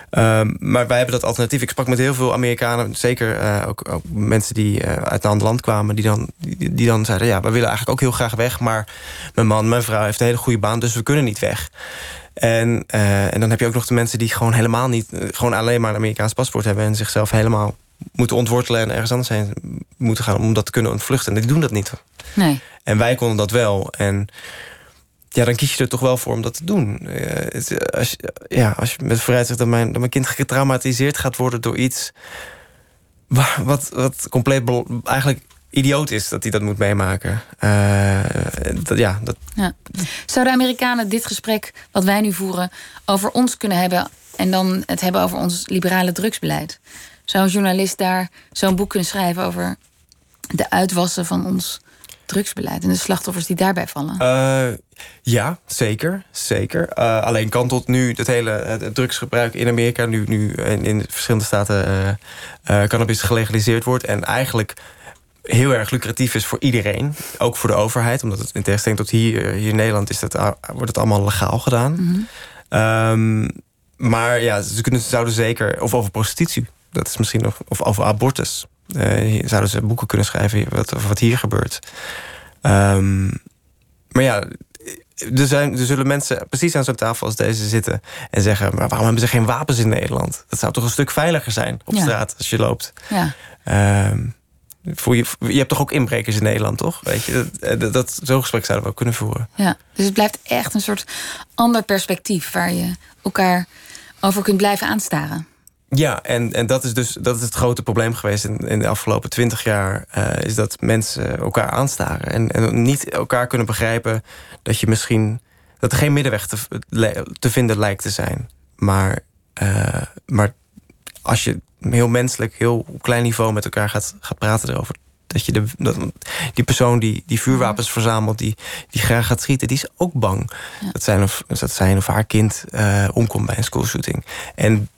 Ehm, maar wij hebben dat alternatief. Ik sprak met heel veel Amerikanen, zeker eh, ook, ook mensen die eh, uit een ander land kwamen, die dan, die, dan zeiden: Ja, we willen eigenlijk ook heel graag weg, maar mijn man, mijn vrouw heeft een hele goede baan, dus we kunnen niet weg. En, eh, en dan heb je ook nog de mensen die gewoon helemaal niet, eh, gewoon alleen maar een Amerikaans paspoort hebben en zichzelf helemaal moeten ontwortelen en ergens anders heen moeten gaan om dat te kunnen ontvluchten. En die doen dat niet. Nee. En wij konden dat wel. En ja, dan kies je er toch wel voor om dat te doen. Eh, het, als, je- ja, als je met vooruitzicht dat mijn, dat mijn kind getraumatiseerd gaat worden door iets. wa- wat, wat compleet eigenlijk idioot is dat hij dat moet meemaken. Dat, ja, dat, Ja. Zouden Amerikanen dit gesprek wat wij nu voeren over ons kunnen hebben en dan het hebben over ons liberale drugsbeleid? Zou een journalist daar zo'n boek kunnen schrijven over de uitwassen van ons drugsbeleid en de slachtoffers die daarbij vallen? Eh, ja, zeker. zeker. Eh, alleen kan tot nu het hele het, drugsgebruik in Amerika... nu, nu in, in verschillende staten eh, cannabis gelegaliseerd wordt... en eigenlijk heel erg lucratief is voor iedereen. Ook voor de overheid. Omdat het in tegenstelling tot hier, hier in Nederland... Is dat, wordt het allemaal legaal gedaan. Ehm, maar ja, ze kunnen, zouden zeker... Of over prostitutie. Dat is misschien nog... Of over abortus. Eh, zouden ze boeken kunnen schrijven wat, over wat hier gebeurt. Ehm, maar ja, er, zijn, er zullen mensen precies aan zo'n tafel als deze zitten... en zeggen, maar waarom hebben ze geen wapens in Nederland? Dat zou toch een stuk veiliger zijn op Ja. straat als je loopt. Ja. Ehm, voel je, je hebt toch ook inbrekers in Nederland, toch? Weet je, dat, dat, dat- zo'n gesprek zouden we ook kunnen voeren. Ja, dus het blijft echt een soort ander perspectief waar je elkaar over kunt blijven aanstaren. Ja, en, en dat is dus dat is het grote probleem geweest in, in de afgelopen twintig jaar. eh, is dat mensen elkaar aanstaren. En, en niet elkaar kunnen begrijpen dat je misschien. dat er geen middenweg te, te vinden lijkt te zijn. Maar, eh, maar als je heel menselijk, heel op klein niveau met elkaar gaat, gaat praten erover. Dat je de, dat, die persoon die, die vuurwapens verzamelt, die, die graag gaat schieten, die is ook bang. Dat, zijn of, dat zijn of haar kind eh, omkomt bij een schoolshooting. En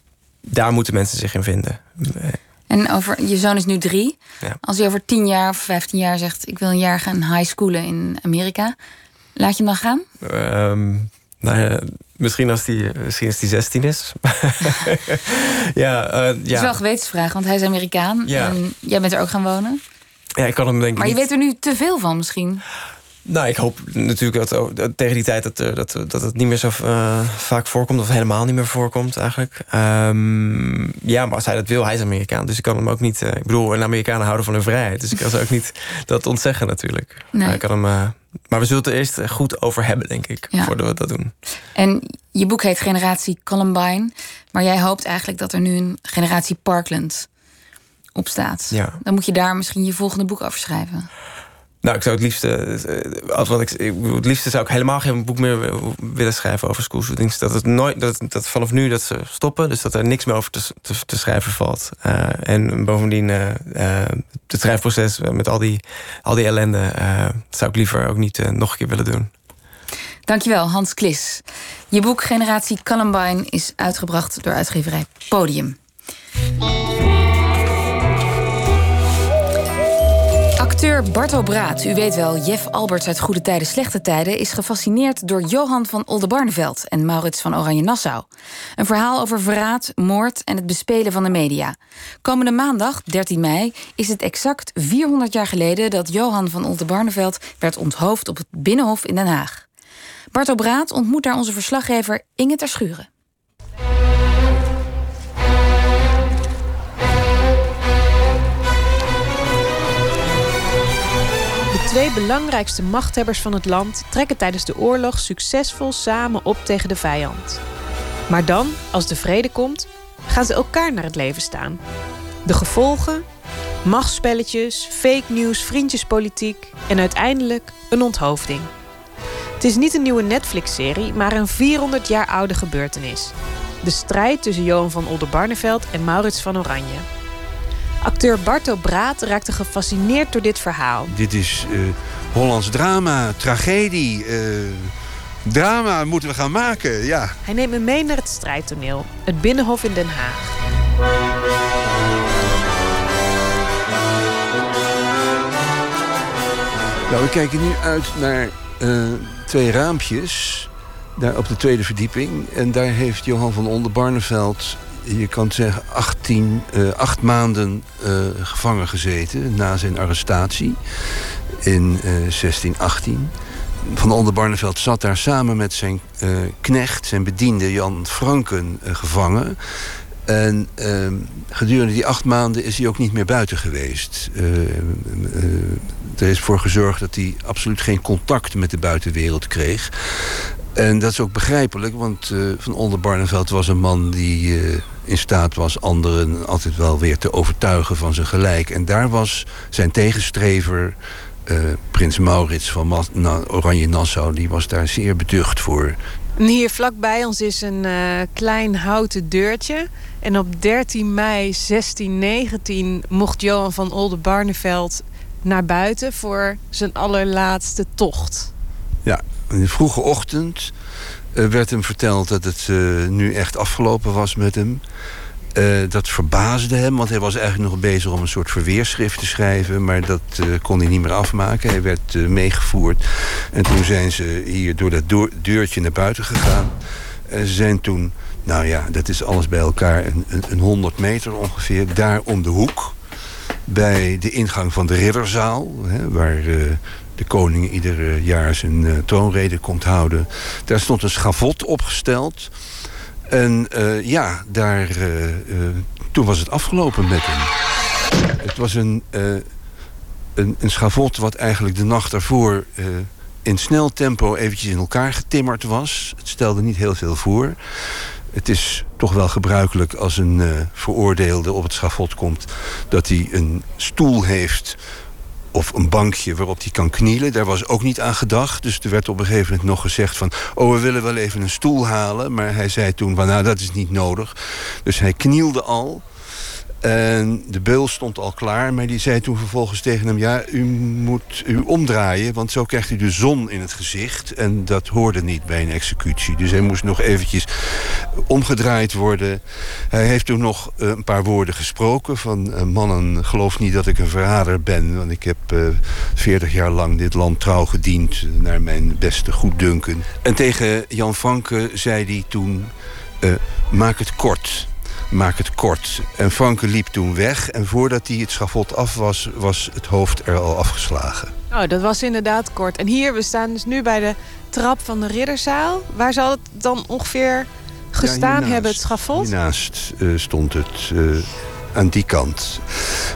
daar moeten mensen zich in vinden. Eh, En over, je zoon is nu drie. Ja. Als hij over tien jaar of vijftien jaar zegt... ik wil een jaar gaan high schoolen in Amerika... laat je hem dan gaan? Ehm, nou ja, misschien als die, misschien als die 16 is. ja, eh, Dat is wel ja. een gewetensvraag, want hij is Amerikaan. Ja. En jij bent er ook gaan wonen. ja, ik kan hem denk ik Maar je niet- weet er nu te veel van misschien. Nou, ik hoop natuurlijk dat, dat tegen die tijd dat, eh, dat, dat het niet meer zo uh, vaak voorkomt, of helemaal niet meer voorkomt eigenlijk. Um, ja, maar als hij dat wil, hij is Amerikaan. Dus ik kan hem ook niet. Uh, ik bedoel, een Amerikanen houden van hun vrijheid. Dus ik kan ze ook niet dat ontzeggen natuurlijk. Nee. ik kan hem, uh, maar we zullen het er eerst goed over hebben, denk ik, ja. voordat we dat doen. En je boek heet Generatie Columbine. Maar jij hoopt eigenlijk dat er nu een generatie Parkland op staat. Ja. Dan moet je daar misschien je volgende boek over schrijven. Nou, ik zou het liefste. Eh, als wat ik, het liefste zou ik helemaal geen boek meer willen schrijven over schoolshootings. Dat het nooit. Dat, dat vanaf nu dat ze stoppen. Dus dat er niks meer over te, te, schrijven valt. Uh, en bovendien, uh, het schrijfproces met al die, al die ellende. zou ik liever ook niet nog een keer willen doen. Dankjewel, Hans Klis. Je boek Generatie Columbine is uitgebracht door uitgeverij Podium. Acteur Barto Braat, u weet wel, Jeff Alberts uit Goede Tijden, Slechte Tijden, is gefascineerd door Johan van Oldenbarneveld en Maurits van Oranje-Nassau. Een verhaal over verraad, moord en het bespelen van de media. Komende maandag, 13 mei, is het exact 400 jaar geleden dat Johan van Oldenbarneveld werd onthoofd op het Binnenhof in Den Haag. Barto Braat ontmoet daar onze verslaggever Inge ter twee belangrijkste machthebbers van het land trekken tijdens de oorlog succesvol samen op tegen de vijand. Maar dan, als de vrede komt, gaan ze elkaar naar het leven staan. De gevolgen? Machtsspelletjes, fake news, vriendjespolitiek en uiteindelijk een onthoofding. Het is niet een nieuwe Netflix-serie, maar een 400 jaar oude gebeurtenis. De strijd tussen Johan van Oldenbarneveld en Maurits van Oranje. Acteur Barto Braat raakte gefascineerd door dit verhaal. Dit is uh, Hollands drama, tragedie. Uh, drama moeten we gaan maken, ja. Hij neemt me mee naar het strijdtoneel, het Binnenhof in Den Haag. Nou, we kijken nu uit naar uh, twee raampjes daar op de tweede verdieping. En daar heeft Johan van Onderbarneveld je kan zeggen, 18, uh, eh, acht maanden uh, gevangen gezeten na zijn arrestatie in uh, 1618. Van Oldenbarneveld zat daar samen met zijn knecht, zijn bediende Jan Franken, gevangen. En ehm, gedurende die acht maanden is hij ook niet meer buiten geweest. er is voor gezorgd dat hij absoluut geen contact met de buitenwereld kreeg. En dat is ook begrijpelijk, want Van Oldenbarneveld was een man die in staat was anderen altijd wel weer te overtuigen van zijn gelijk. En daar was zijn tegenstrever, uh, prins Maurits van Ma Oranje-Nassau, die was daar zeer beducht voor. En hier vlakbij ons is een klein houten deurtje. En op 13 mei 1619 mocht Johan van Oldenbarneveld naar buiten voor zijn allerlaatste tocht. Ja, in de vroege ochtend werd hem verteld dat het uh, nu echt afgelopen was met hem. Uh, dat verbaasde hem, want hij was eigenlijk nog bezig om een soort verweerschrift te schrijven. Maar dat kon hij niet meer afmaken. Hij werd meegevoerd. En toen zijn ze hier door dat deurtje naar buiten gegaan. En ze zijn toen, nou ja, dat is alles bij elkaar, een, een, een 100 meter ongeveer, daar om de hoek. Bij de ingang van de ridderzaal, hè, waar de koning ieder jaar zijn uh, troonrede komt houden. Daar stond een schavot opgesteld. En uh, ja, daar, toen was het afgelopen met hem. Het was een, een, een schavot wat eigenlijk de nacht daarvoor in snel tempo eventjes in elkaar getimmerd was. Het stelde niet heel veel voor. Het is toch wel gebruikelijk als een veroordeelde op het schavot komt... dat hij een stoel heeft of een bankje waarop hij kan knielen. Daar was ook niet aan gedacht. Dus er werd op een gegeven moment nog gezegd van... oh, we willen wel even een stoel halen. Maar hij zei toen van, nou, dat is niet nodig. Dus hij knielde al. En de beul stond al klaar, maar die zei toen vervolgens tegen hem... ja, u moet u omdraaien, want zo krijgt u de zon in het gezicht. En dat hoorde niet bij een executie. Dus hij moest nog eventjes omgedraaid worden. Hij heeft toen nog eh, een paar woorden gesproken van... Uh, mannen, geloof niet dat ik een verrader ben... want ik heb uh, eh, 40 jaar lang dit land trouw gediend... naar mijn beste goeddunken. En tegen Jan Franke zei hij toen... maak het kort maak het kort. En Franke liep toen weg en voordat hij het schavot af was, was het hoofd er al afgeslagen. Oh, dat was inderdaad kort. En hier, we staan dus nu bij de trap van de ridderzaal. Waar zal het dan ongeveer gestaan hebben, het schafot? Hiernaast uh, stond het uh, aan die kant.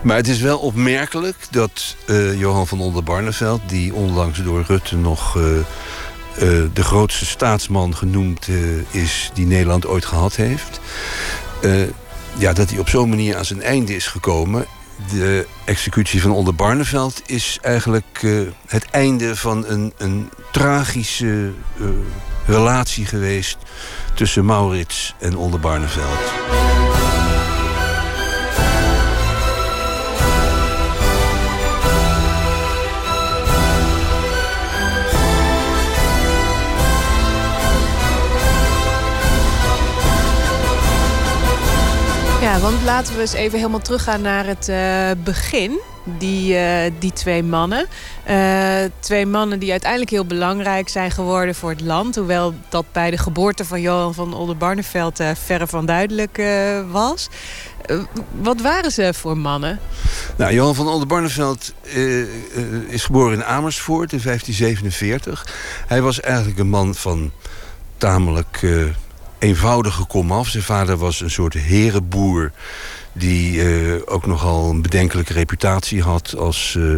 Maar het is wel opmerkelijk dat uh, Johan van Oldenbarneveld... die onlangs door Rutte nog de grootste staatsman genoemd is... die Nederland ooit gehad heeft... ja, dat hij op zo'n manier aan zijn einde is gekomen de executie van Onder Barneveld is eigenlijk uh, het einde van een, een tragische uh, relatie geweest tussen Maurits en Onder Barneveld. Want laten we eens even helemaal teruggaan naar het uh, begin. Die, uh, die twee mannen. Uh, twee mannen die uiteindelijk heel belangrijk zijn geworden voor het land. Hoewel dat bij de geboorte van Johan van Oldenbarneveld verre van duidelijk was. wat waren ze voor mannen? Nou, Johan van Oldenbarneveld is geboren in Amersfoort in 1547. Hij was eigenlijk een man van tamelijk eenvoudige komaf. Zijn vader was een soort herenboer... die uh, ook nogal een bedenkelijke reputatie had als uh,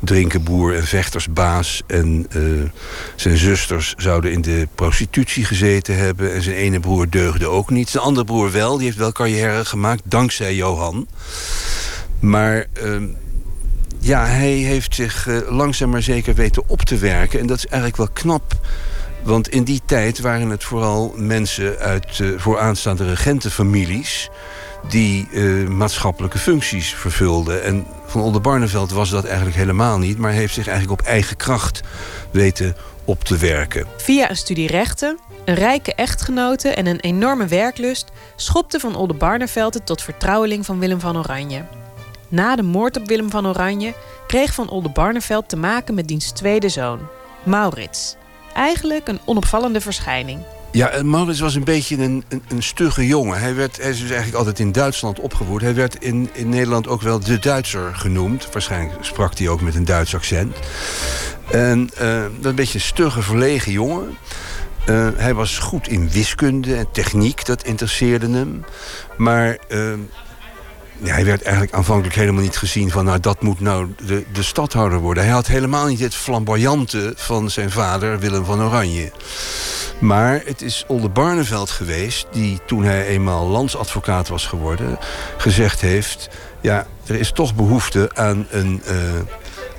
drinkenboer en vechtersbaas. En uh, zijn zusters zouden in de prostitutie gezeten hebben... en zijn ene broer deugde ook niet. Zijn andere broer wel, die heeft wel carrière gemaakt, dankzij Johan. Maar ehm, ja, hij heeft zich langzaam maar zeker weten op te werken. En dat is eigenlijk wel knap want in die tijd waren het vooral mensen uit uh, vooraanstaande regentenfamilies... die uh, maatschappelijke functies vervulden. En van Oldenbarneveld was dat eigenlijk helemaal niet... maar heeft zich eigenlijk op eigen kracht weten op te werken. Via een studie rechten, een rijke echtgenote en een enorme werklust... schopte van Oldenbarneveld het tot vertrouweling van Willem van Oranje. Na de moord op Willem van Oranje kreeg van Oldenbarneveld te maken met diens tweede zoon, Maurits... Eigenlijk een onopvallende verschijning. Ja, Maurits was een beetje een, een, een, stugge jongen. Hij, werd, hij is dus eigenlijk altijd in Duitsland opgevoed. Hij werd in, in Nederland ook wel de Duitser genoemd. Waarschijnlijk sprak hij ook met een Duits accent. En uh, een beetje een stugge, verlegen jongen. Uh, hij was goed in wiskunde en techniek, dat interesseerde hem. Maar hij werd eigenlijk aanvankelijk helemaal niet gezien van... nou, dat moet nou de, de stadhouder worden. Hij had helemaal niet het flamboyante van zijn vader Willem van Oranje. Maar het is Olde Barneveld geweest... die toen hij eenmaal landsadvocaat was geworden... gezegd heeft... ja, er is toch behoefte aan een, uh,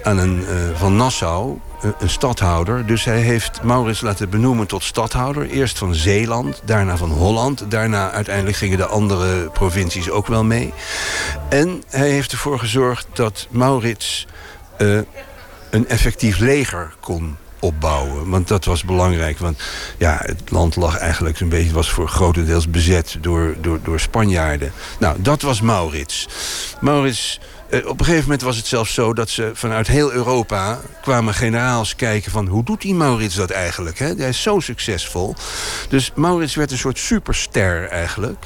aan een uh, van Nassau een stadhouder. Dus hij heeft Maurits laten benoemen tot stadhouder. Eerst van Zeeland, daarna van Holland. Daarna uiteindelijk gingen de andere provincies ook wel mee. En hij heeft ervoor gezorgd dat Maurits uh, een effectief leger kon opbouwen. Want dat was belangrijk. Want ja, het land lag eigenlijk een beetje... was voor grotendeels bezet door, door, door Spanjaarden. Nou, dat was Maurits. Maurits eh, op een gegeven moment was het zelfs zo dat ze vanuit heel Europa kwamen generaals kijken van hoe doet die Maurits dat eigenlijk? Hè? Hij is zo succesvol. Dus Maurits werd een soort superster eigenlijk.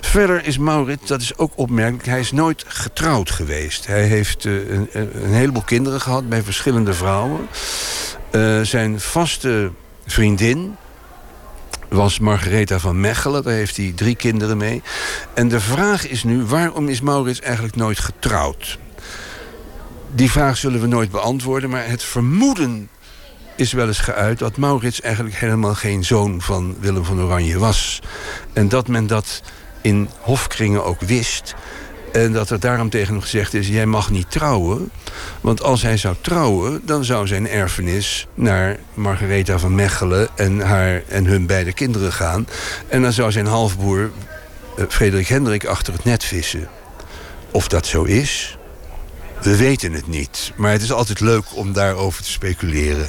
Verder is Maurits, dat is ook opmerkelijk, hij is nooit getrouwd geweest. Hij heeft uh, een, een, heleboel kinderen gehad bij verschillende vrouwen. Uh, zijn vaste vriendin, was Margaretha van Mechelen. Daar heeft hij drie kinderen mee. En de vraag is nu, waarom is Maurits eigenlijk nooit getrouwd? Die vraag zullen we nooit beantwoorden, maar het vermoeden is wel eens geuit dat Maurits eigenlijk helemaal geen zoon van Willem van Oranje was. En dat men dat in hofkringen ook wist. En dat er daarom tegen gezegd is: jij mag niet trouwen. Want als hij zou trouwen, dan zou zijn erfenis naar Margaretha van Mechelen en, haar, en hun beide kinderen gaan. En dan zou zijn halfbroer uh, Frederik Hendrik achter het net vissen. Of dat zo is, we weten het niet. Maar het is altijd leuk om daarover te speculeren.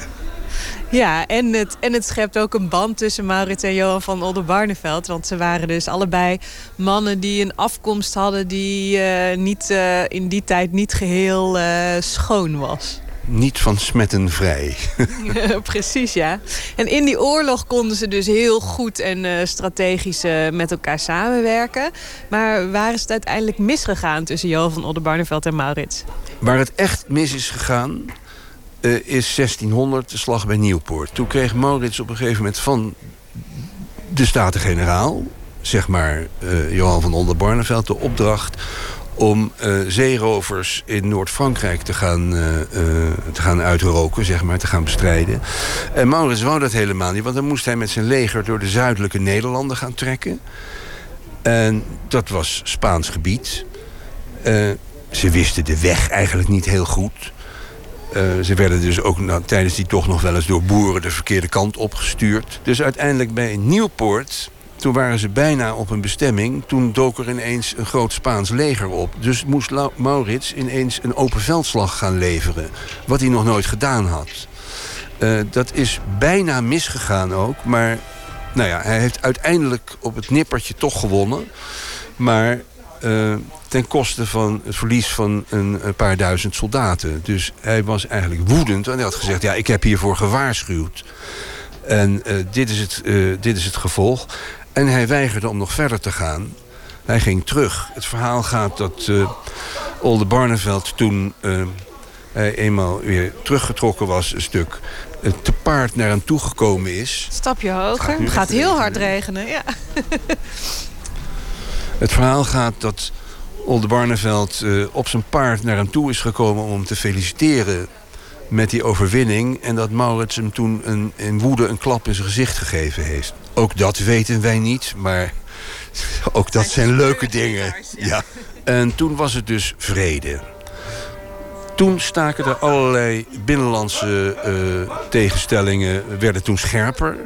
Ja, en het, en het schept ook een band tussen Maurits en Johan van Oldenbarneveld. Want ze waren dus allebei mannen die een afkomst hadden... die uh, niet, uh, in die tijd niet geheel uh, schoon was. Niet van smetten vrij. Precies, ja. En in die oorlog konden ze dus heel goed en strategisch met elkaar samenwerken. Maar waar is het uiteindelijk misgegaan tussen Johan van Oldenbarneveld en Maurits? Waar het echt mis is gegaan is 1600 de slag bij Nieuwpoort. Toen kreeg Maurits op een gegeven moment van de Staten-Generaal... zeg maar uh, Johan van Oldenbarneveld, de opdracht om uh, zeerovers in Noord-Frankrijk te, gaan, te gaan uitroken, zeg maar, te gaan bestrijden. En Maurits wou dat helemaal niet, want dan moest hij met zijn leger door de zuidelijke Nederlanden gaan trekken. En dat was Spaans gebied. ze wisten de weg eigenlijk niet heel goed. Ze werden dus ook nou, tijdens die tocht nog wel eens door boeren de verkeerde kant opgestuurd. Dus uiteindelijk bij Nieuwpoort toen waren ze bijna op een bestemming. Toen dook er ineens een groot Spaans leger op. Dus moest Maurits ineens een open veldslag gaan leveren. Wat hij nog nooit gedaan had. Uh, dat is bijna misgegaan ook. Maar nou ja, hij heeft uiteindelijk op het nippertje toch gewonnen. Maar uh, ten koste van het verlies van een, een, paar duizend soldaten. Dus hij was eigenlijk woedend. En hij had gezegd, ja, ik heb hiervoor gewaarschuwd. En uh, dit, is het, dit is het gevolg. En hij weigerde om nog verder te gaan. Hij ging terug. Het verhaal gaat dat Olde Barneveld toen hij eenmaal weer teruggetrokken was een stuk... Te paard naar hem toegekomen is. Stapje hoger. Het gaat, gaat heel hard regenen, ja. Het verhaal gaat dat Olde Barneveld op zijn paard naar hem toe is gekomen... om hem te feliciteren met die overwinning... en dat Maurits hem toen een, in woede een klap in zijn gezicht gegeven heeft. Ook dat weten wij niet, maar ook dat zijn leuke dingen. Ja. En toen was het dus vrede. Toen staken er allerlei binnenlandse uh, tegenstellingen, werden toen scherper.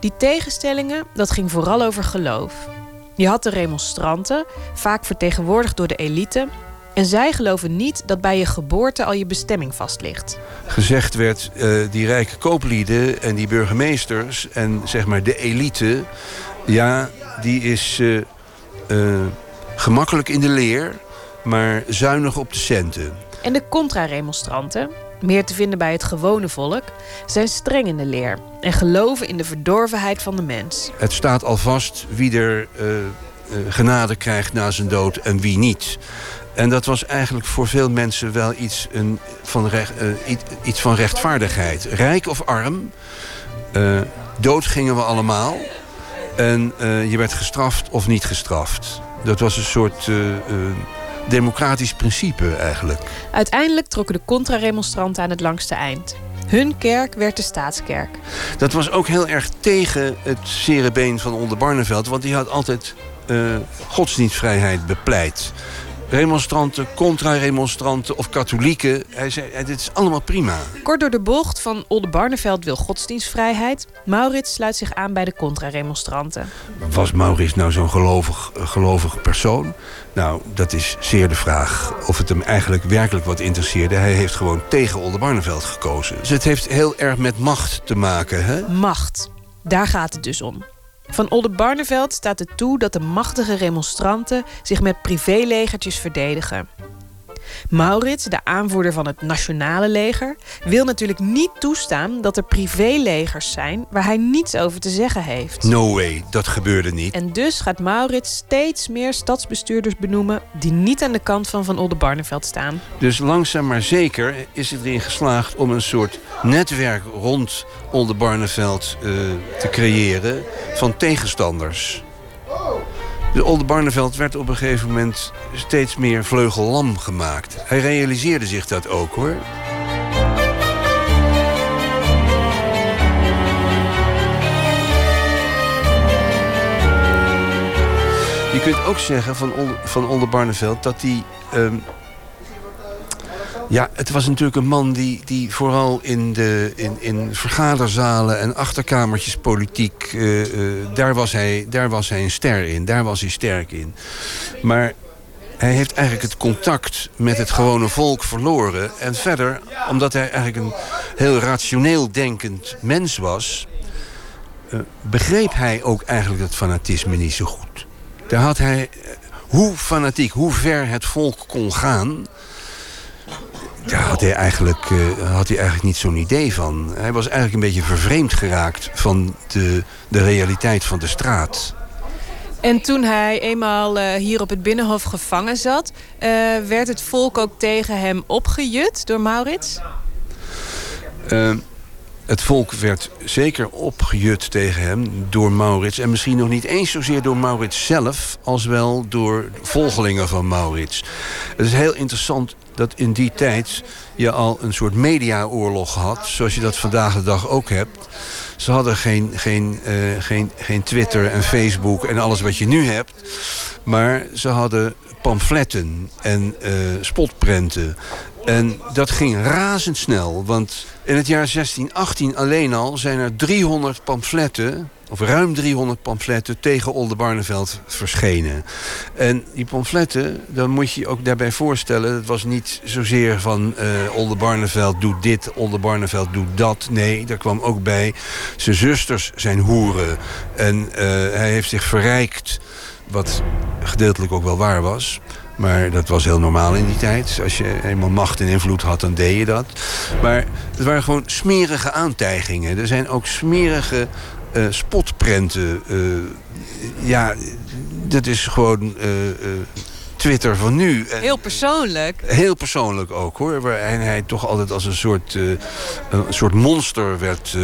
Die tegenstellingen, dat ging vooral over geloof. Je had de remonstranten, vaak vertegenwoordigd door de elite... En zij geloven niet dat bij je geboorte al je bestemming vast ligt. Gezegd werd, uh, die rijke kooplieden en die burgemeesters... en zeg maar de elite, ja, die is uh, uh, gemakkelijk in de leer... maar zuinig op de centen. En de contra-remonstranten, meer te vinden bij het gewone volk... zijn streng in de leer en geloven in de verdorvenheid van de mens. Het staat al vast wie er genade krijgt na zijn dood en wie niet... En dat was eigenlijk voor veel mensen wel iets, een, van, recht, uh, iets van rechtvaardigheid. Rijk of arm, dood gingen we allemaal. En je werd gestraft of niet gestraft. Dat was een soort democratisch principe eigenlijk. Uiteindelijk trokken de contra-remonstranten aan het langste eind. Hun kerk werd de staatskerk. Dat was ook heel erg tegen het cerebeen van Onder Barneveld... want die had altijd godsdienstvrijheid bepleit remonstranten, contra-remonstranten of katholieken. Hij zei, dit is allemaal prima. Kort door de bocht van Olde Barneveld wil godsdienstvrijheid. Maurits sluit zich aan bij de contra-remonstranten. Was Maurits nou zo'n gelovig, gelovig persoon? Nou, dat is zeer de vraag of het hem eigenlijk werkelijk wat interesseerde. Hij heeft gewoon tegen Olde Barneveld gekozen. Dus het heeft heel erg met macht te maken, hè? Macht. Daar gaat het dus om. Van Oldenbarneveld staat het toe dat de machtige remonstranten zich met privélegertjes verdedigen. Maurits, de aanvoerder van het nationale leger, wil natuurlijk niet toestaan dat er privélegers zijn waar hij niets over te zeggen heeft. No way, dat gebeurde niet. En dus gaat Maurits steeds meer stadsbestuurders benoemen die niet aan de kant van Van Oldenbarneveld staan. Dus langzaam maar zeker is het erin geslaagd om een soort netwerk rond Oldenbarneveld uh, te creëren van tegenstanders. De Olde Barneveld werd op een gegeven moment steeds meer vleugellam gemaakt. Hij realiseerde zich dat ook hoor. Je kunt ook zeggen van, van Olde Barneveld dat hij um, ja, het was natuurlijk een man die, die vooral in, de, in, in vergaderzalen en achterkamertjes politiek... Uh, uh, daar, was hij, daar was hij een ster in, daar was hij sterk in. Maar hij heeft eigenlijk het contact met het gewone volk verloren. En verder, omdat hij eigenlijk een heel rationeel denkend mens was... Uh, begreep hij ook eigenlijk dat fanatisme niet zo goed. Daar had hij, hoe fanatiek, hoe ver het volk kon gaan daar had hij, eigenlijk, uh, had hij eigenlijk niet zo'n idee van. Hij was eigenlijk een beetje vervreemd geraakt van de, de realiteit van de straat. En toen hij eenmaal uh, hier op het Binnenhof gevangen zat... Uh, werd het volk ook tegen hem opgejut door Maurits? Het volk werd zeker opgejut tegen hem door Maurits. En misschien nog niet eens zozeer door Maurits zelf... als wel door volgelingen van Maurits. Het is heel interessant dat in die tijd je al een soort mediaoorlog had... zoals je dat vandaag de dag ook hebt. Ze hadden geen, geen, uh, geen, geen Twitter en Facebook en alles wat je nu hebt. Maar ze hadden pamfletten en uh, spotprenten. En dat ging razendsnel, want in het jaar 1618 alleen al zijn er 300 pamfletten of ruim 300 pamfletten tegen Oldenbarneveld verschenen. En die pamfletten, dan moet je je ook daarbij voorstellen... het was niet zozeer van uh, Oldenbarneveld doet dit, Oldenbarneveld doet dat. Nee, daar kwam ook bij zijn zusters zijn hoeren. En uh, hij heeft zich verrijkt, wat gedeeltelijk ook wel waar was... Maar dat was heel normaal in die tijd. Als je eenmaal macht en invloed had, dan deed je dat. Maar het waren gewoon smerige aantijgingen. Er zijn ook smerige uh, spotprenten. Uh, ja, dat is gewoon uh, Twitter van nu. Heel persoonlijk. Heel persoonlijk ook hoor. Waarin hij toch altijd als een soort, een soort monster werd,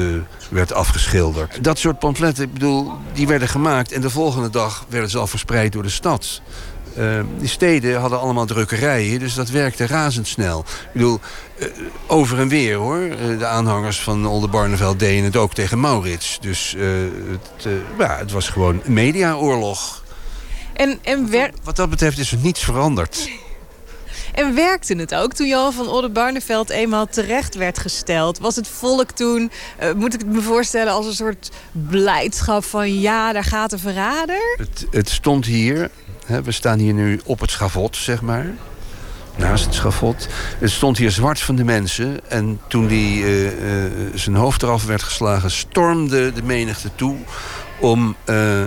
werd afgeschilderd. Dat soort pamfletten, ik bedoel, die werden gemaakt... en de volgende dag werden ze al verspreid door de stad. Uh, die steden hadden allemaal drukkerijen, dus dat werkte razendsnel. Ik bedoel, uh, over en weer hoor. Uh, de aanhangers van Oldenbarneveld deden het ook tegen Maurits. Dus het, ja, het was gewoon mediaoorlog. En, en Wat dat betreft is er niets veranderd. En werkte het ook toen Johan van Oldenbarneveld eenmaal terecht werd gesteld? Was het volk toen, uh, moet ik het me voorstellen, als een soort blijdschap van ja, daar gaat een verrader? Het, het stond hier we staan hier nu op het schavot, zeg maar. Naast het schavot. Het stond hier zwart van de mensen. En toen die, uh, uh, zijn hoofd eraf werd geslagen... stormde de menigte toe om uh,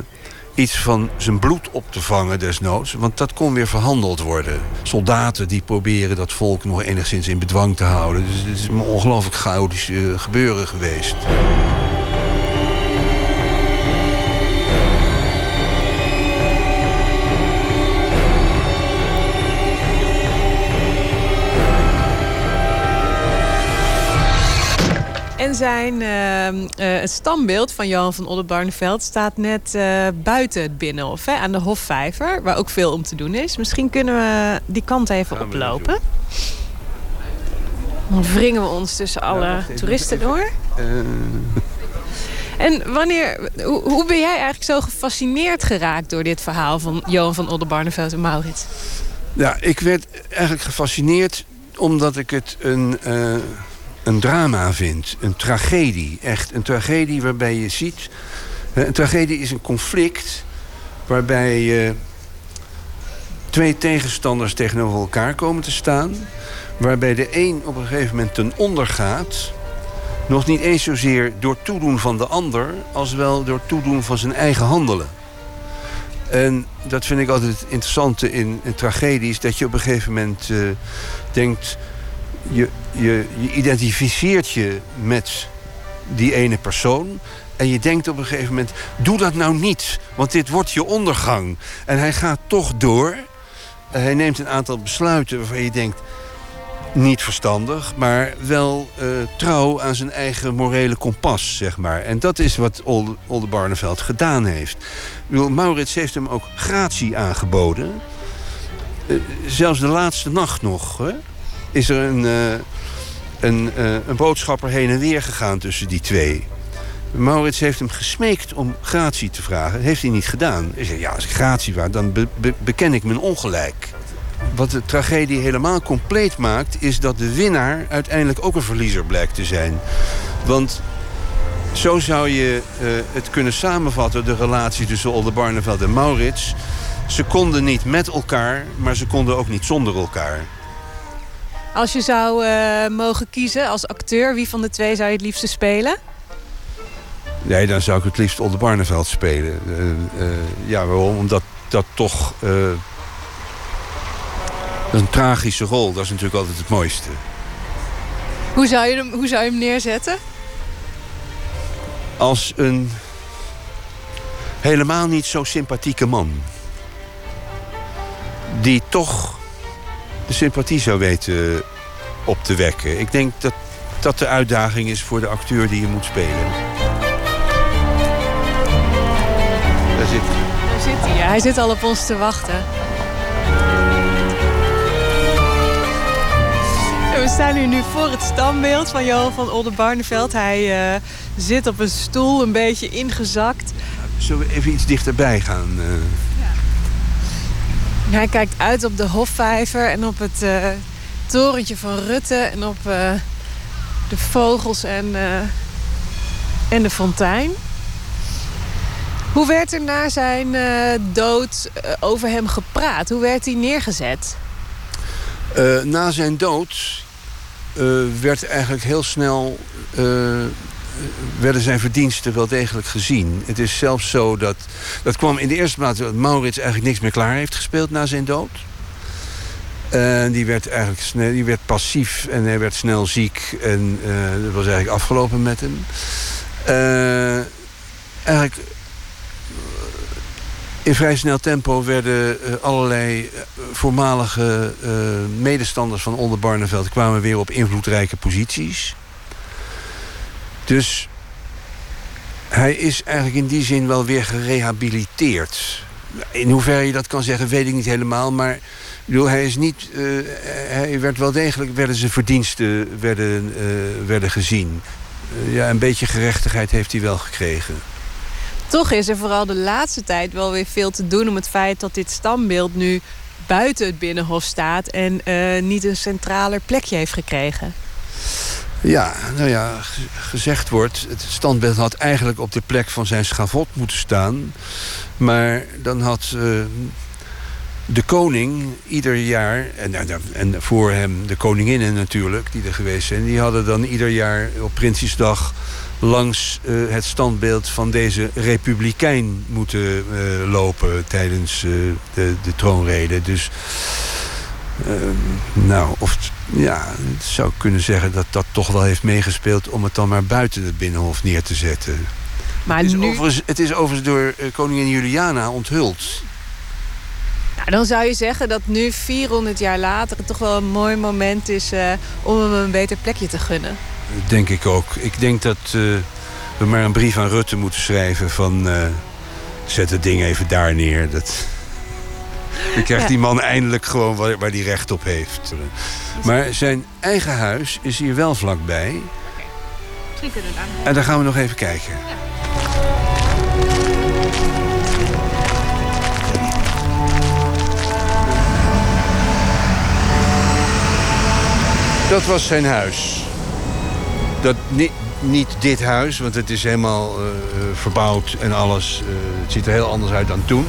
iets van zijn bloed op te vangen desnoods. Want dat kon weer verhandeld worden. Soldaten die proberen dat volk nog enigszins in bedwang te houden. Dus het is een ongelooflijk chaotisch gebeuren geweest. Zijn uh, uh, het stambeeld van Johan van Oldenbarneveld staat net uh, buiten het Binnenhof, hè, aan de Hofvijver, waar ook veel om te doen is. Misschien kunnen we die kant even oplopen. Dan wringen we ons tussen alle ja, toeristen door. En wanneer, hoe, hoe, ben jij eigenlijk zo gefascineerd geraakt door dit verhaal van Johan van Oldenbarneveld en Maurits? Ja, ik werd eigenlijk gefascineerd omdat ik het een een drama vindt. Een tragedie. Echt een tragedie waarbij je ziet... Een tragedie is een conflict waarbij uh, twee tegenstanders tegenover elkaar komen te staan. Waarbij de een op een gegeven moment ten onder gaat. Nog niet eens zozeer door toedoen van de ander... als wel door toedoen van zijn eigen handelen. En dat vind ik altijd het interessante in, in tragedies... dat je op een gegeven moment uh, denkt je, je, identificeert je met die ene persoon. En je denkt op een gegeven moment, doe dat nou niet. Want dit wordt je ondergang. En hij gaat toch door. Hij neemt een aantal besluiten waarvan je denkt... niet verstandig, maar wel uh, trouw aan zijn eigen morele kompas, zeg maar. En dat is wat Olde, Oldenbarneveld gedaan heeft. Bedoel, Maurits heeft hem ook gratie aangeboden. Uh, zelfs de laatste nacht nog, hè? Is er een, uh, een, uh, een boodschapper heen en weer gegaan tussen die twee. Maurits heeft hem gesmeekt om gratie te vragen. heeft hij niet gedaan. Hij zei, ja, als ik gratie vraag, dan be be beken ik mijn ongelijk. Wat de tragedie helemaal compleet maakt... is dat de winnaar uiteindelijk ook een verliezer blijkt te zijn. Want zo zou je uh, het kunnen samenvatten... de relatie tussen Oldenbarneveld en Maurits. Ze konden niet met elkaar, maar ze konden ook niet zonder elkaar. Als je zou uh, mogen kiezen als acteur, wie van de twee zou je het liefste spelen? Nee, dan zou ik het liefst Olde Barneveld spelen. Uh, uh, ja, waarom? Omdat dat toch... een tragische rol. Dat is natuurlijk altijd het mooiste. Hoe zou je hem, hoe zou je hem neerzetten? Als een helemaal niet zo sympathieke man. Die toch de sympathie zou weten op te wekken. Ik denk dat dat de uitdaging is voor de acteur die je moet spelen. Daar zit hij. Daar zit hij, ja. Hij zit al op ons te wachten. We staan hier nu voor het standbeeld van Johan van Oldenbarneveld. Hij uh, zit op een stoel, een beetje ingezakt. Zullen we even iets dichterbij gaan? Uh... Hij kijkt uit op de Hofvijver en op het uh, torentje van Rutte... en op de vogels en, en de fontein. Hoe werd er na zijn dood over hem gepraat? Hoe werd hij neergezet? na zijn dood werd eigenlijk heel snel... Werden zijn verdiensten wel degelijk gezien. Het is zelfs zo dat... Dat kwam in de eerste plaats dat Maurits eigenlijk niks meer klaar heeft gespeeld na zijn dood. En die werd eigenlijk snel, die werd passief en hij werd snel ziek. En uh, dat was eigenlijk afgelopen met hem. eigenlijk in vrij snel tempo werden uh, allerlei voormalige medestanders van Onder Barneveld... kwamen weer op invloedrijke posities. Dus hij is eigenlijk in die zin wel weer gerehabiliteerd. In hoeverre je dat kan zeggen, weet ik niet helemaal. Maar ik bedoel, hij is niet. hij werd wel degelijk. werden zijn verdiensten werden, werden gezien. ja, een beetje gerechtigheid heeft hij wel gekregen. Toch is er vooral de laatste tijd wel weer veel te doen... om het feit dat dit standbeeld nu buiten het Binnenhof staat... en niet een centraler plekje heeft gekregen. Ja, nou ja, gezegd wordt... het standbeeld had eigenlijk op de plek van zijn schavot moeten staan. Maar dan had uh, de koning ieder jaar... En, en voor hem de koninginnen natuurlijk, die er geweest zijn... die hadden dan ieder jaar op Prinsjesdag langs uh, het standbeeld van deze republikein moeten uh, lopen tijdens de, de troonrede. Dus, nou, of ja, zou kunnen zeggen dat dat toch wel heeft meegespeeld om het dan maar buiten het binnenhof neer te zetten. Maar het, is nu... overigens, het is overigens door koningin Juliana onthuld. Nou, dan zou je zeggen dat nu, 400 jaar later, het toch wel een mooi moment is om hem een beter plekje te gunnen. Denk ik ook. Ik denk dat uh, we maar een brief aan Rutte moeten schrijven van... Uh, zet het ding even daar neer. Dat... Dan krijgt ja. die man eindelijk gewoon waar, waar hij recht op heeft. Maar zijn eigen huis is hier wel vlakbij. Okay. En daar gaan we nog even kijken. Dat was zijn huis dat niet, niet dit huis, want het is helemaal uh, verbouwd en alles. Uh, het ziet er heel anders uit dan toen.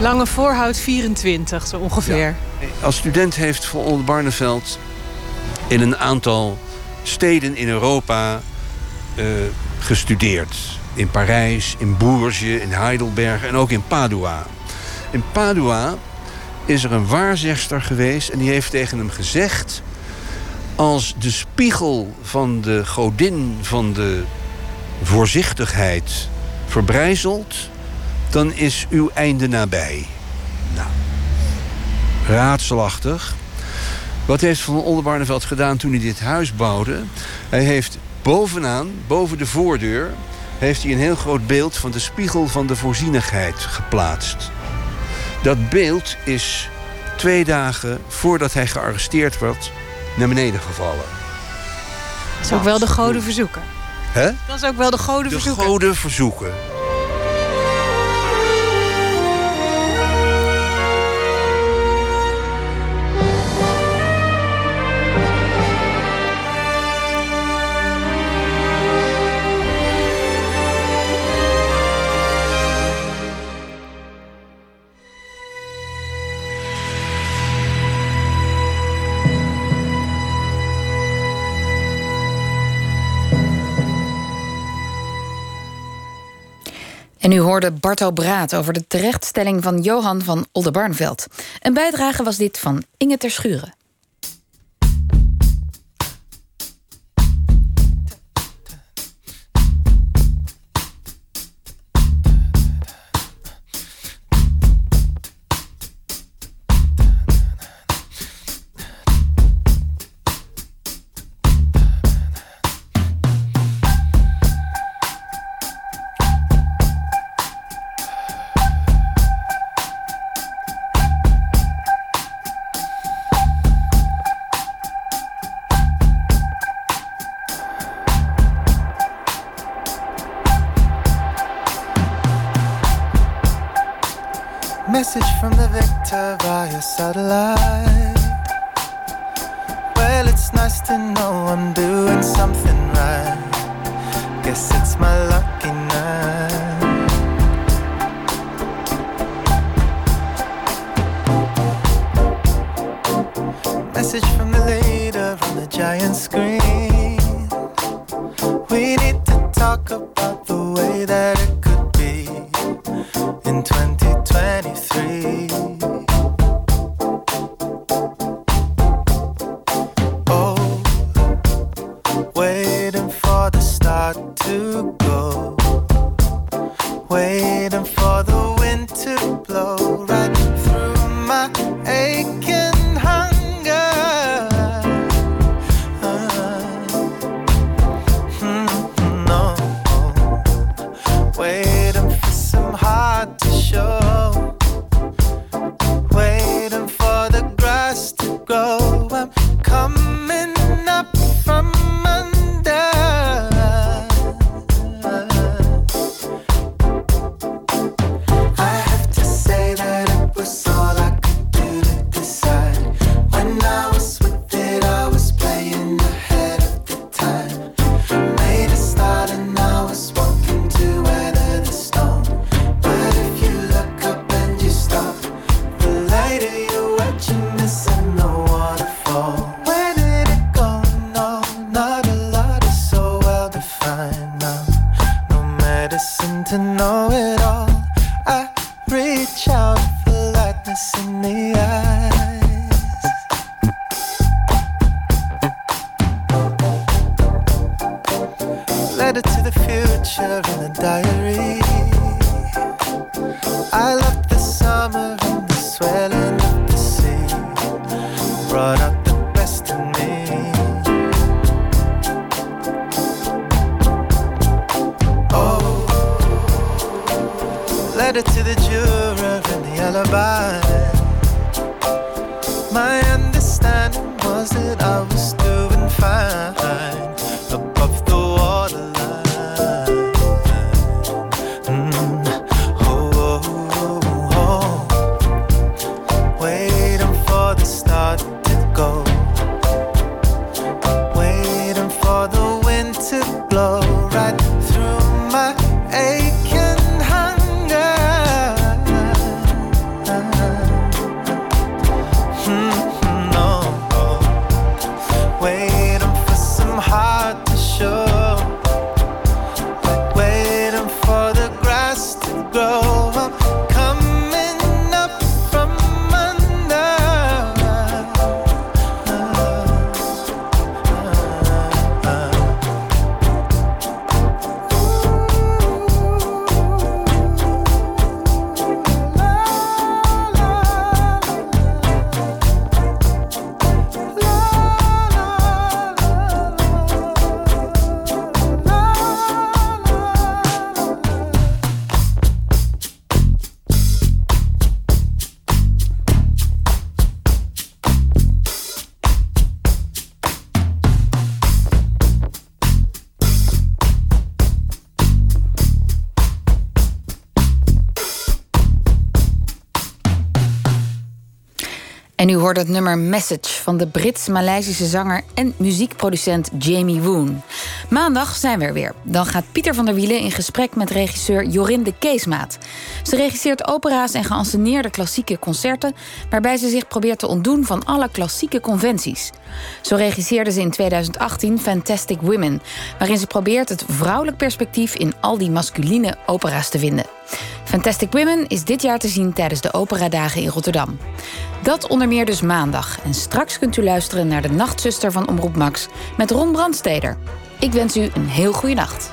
Lange voorhout 24, zo ongeveer. Als student heeft Van Oldenbarneveld in een aantal steden in Europa uh, gestudeerd. In Parijs, in Bourges, in Heidelberg en ook in Padua. In Padua is er een waarzegster geweest en die heeft tegen hem gezegd als de spiegel van de godin van de voorzichtigheid verbrijzelt, dan is uw einde nabij. Nou, raadselachtig. Wat heeft Van Oldenbarneveld gedaan toen hij dit huis bouwde? Hij heeft bovenaan, boven de voordeur... heeft hij een heel groot beeld van de spiegel van de voorzienigheid geplaatst. Dat beeld is twee dagen voordat hij gearresteerd wordt naar beneden gevallen. Dat is ook wel de goden verzoeken. Hè? Dat is ook wel de goden verzoeken. De goden verzoeken. En u hoorde Barto Braat over de terechtstelling van Johan van Oldenbarneveld. Een bijdrage was dit van Inge ter letter to the juror and the alibi. Hoort het nummer Message van de Brits-Maleisische zanger en muziekproducent Jamie Woon. Maandag zijn we er weer. Dan gaat Pieter van der Wielen in gesprek met regisseur Jorinde Keesmaat. Ze regisseert opera's en geanceneerde klassieke concerten... waarbij ze zich probeert te ontdoen van alle klassieke conventies. Zo regisseerde ze in 2018 Fantastic Women... waarin ze probeert het vrouwelijk perspectief in al die masculine opera's te vinden. Fantastic Women is dit jaar te zien tijdens de Operadagen in Rotterdam. Dat onder meer dus maandag. En straks kunt u luisteren naar de Nachtzuster van Omroep Max met Ron Brandsteder. Ik wens u een heel goede nacht.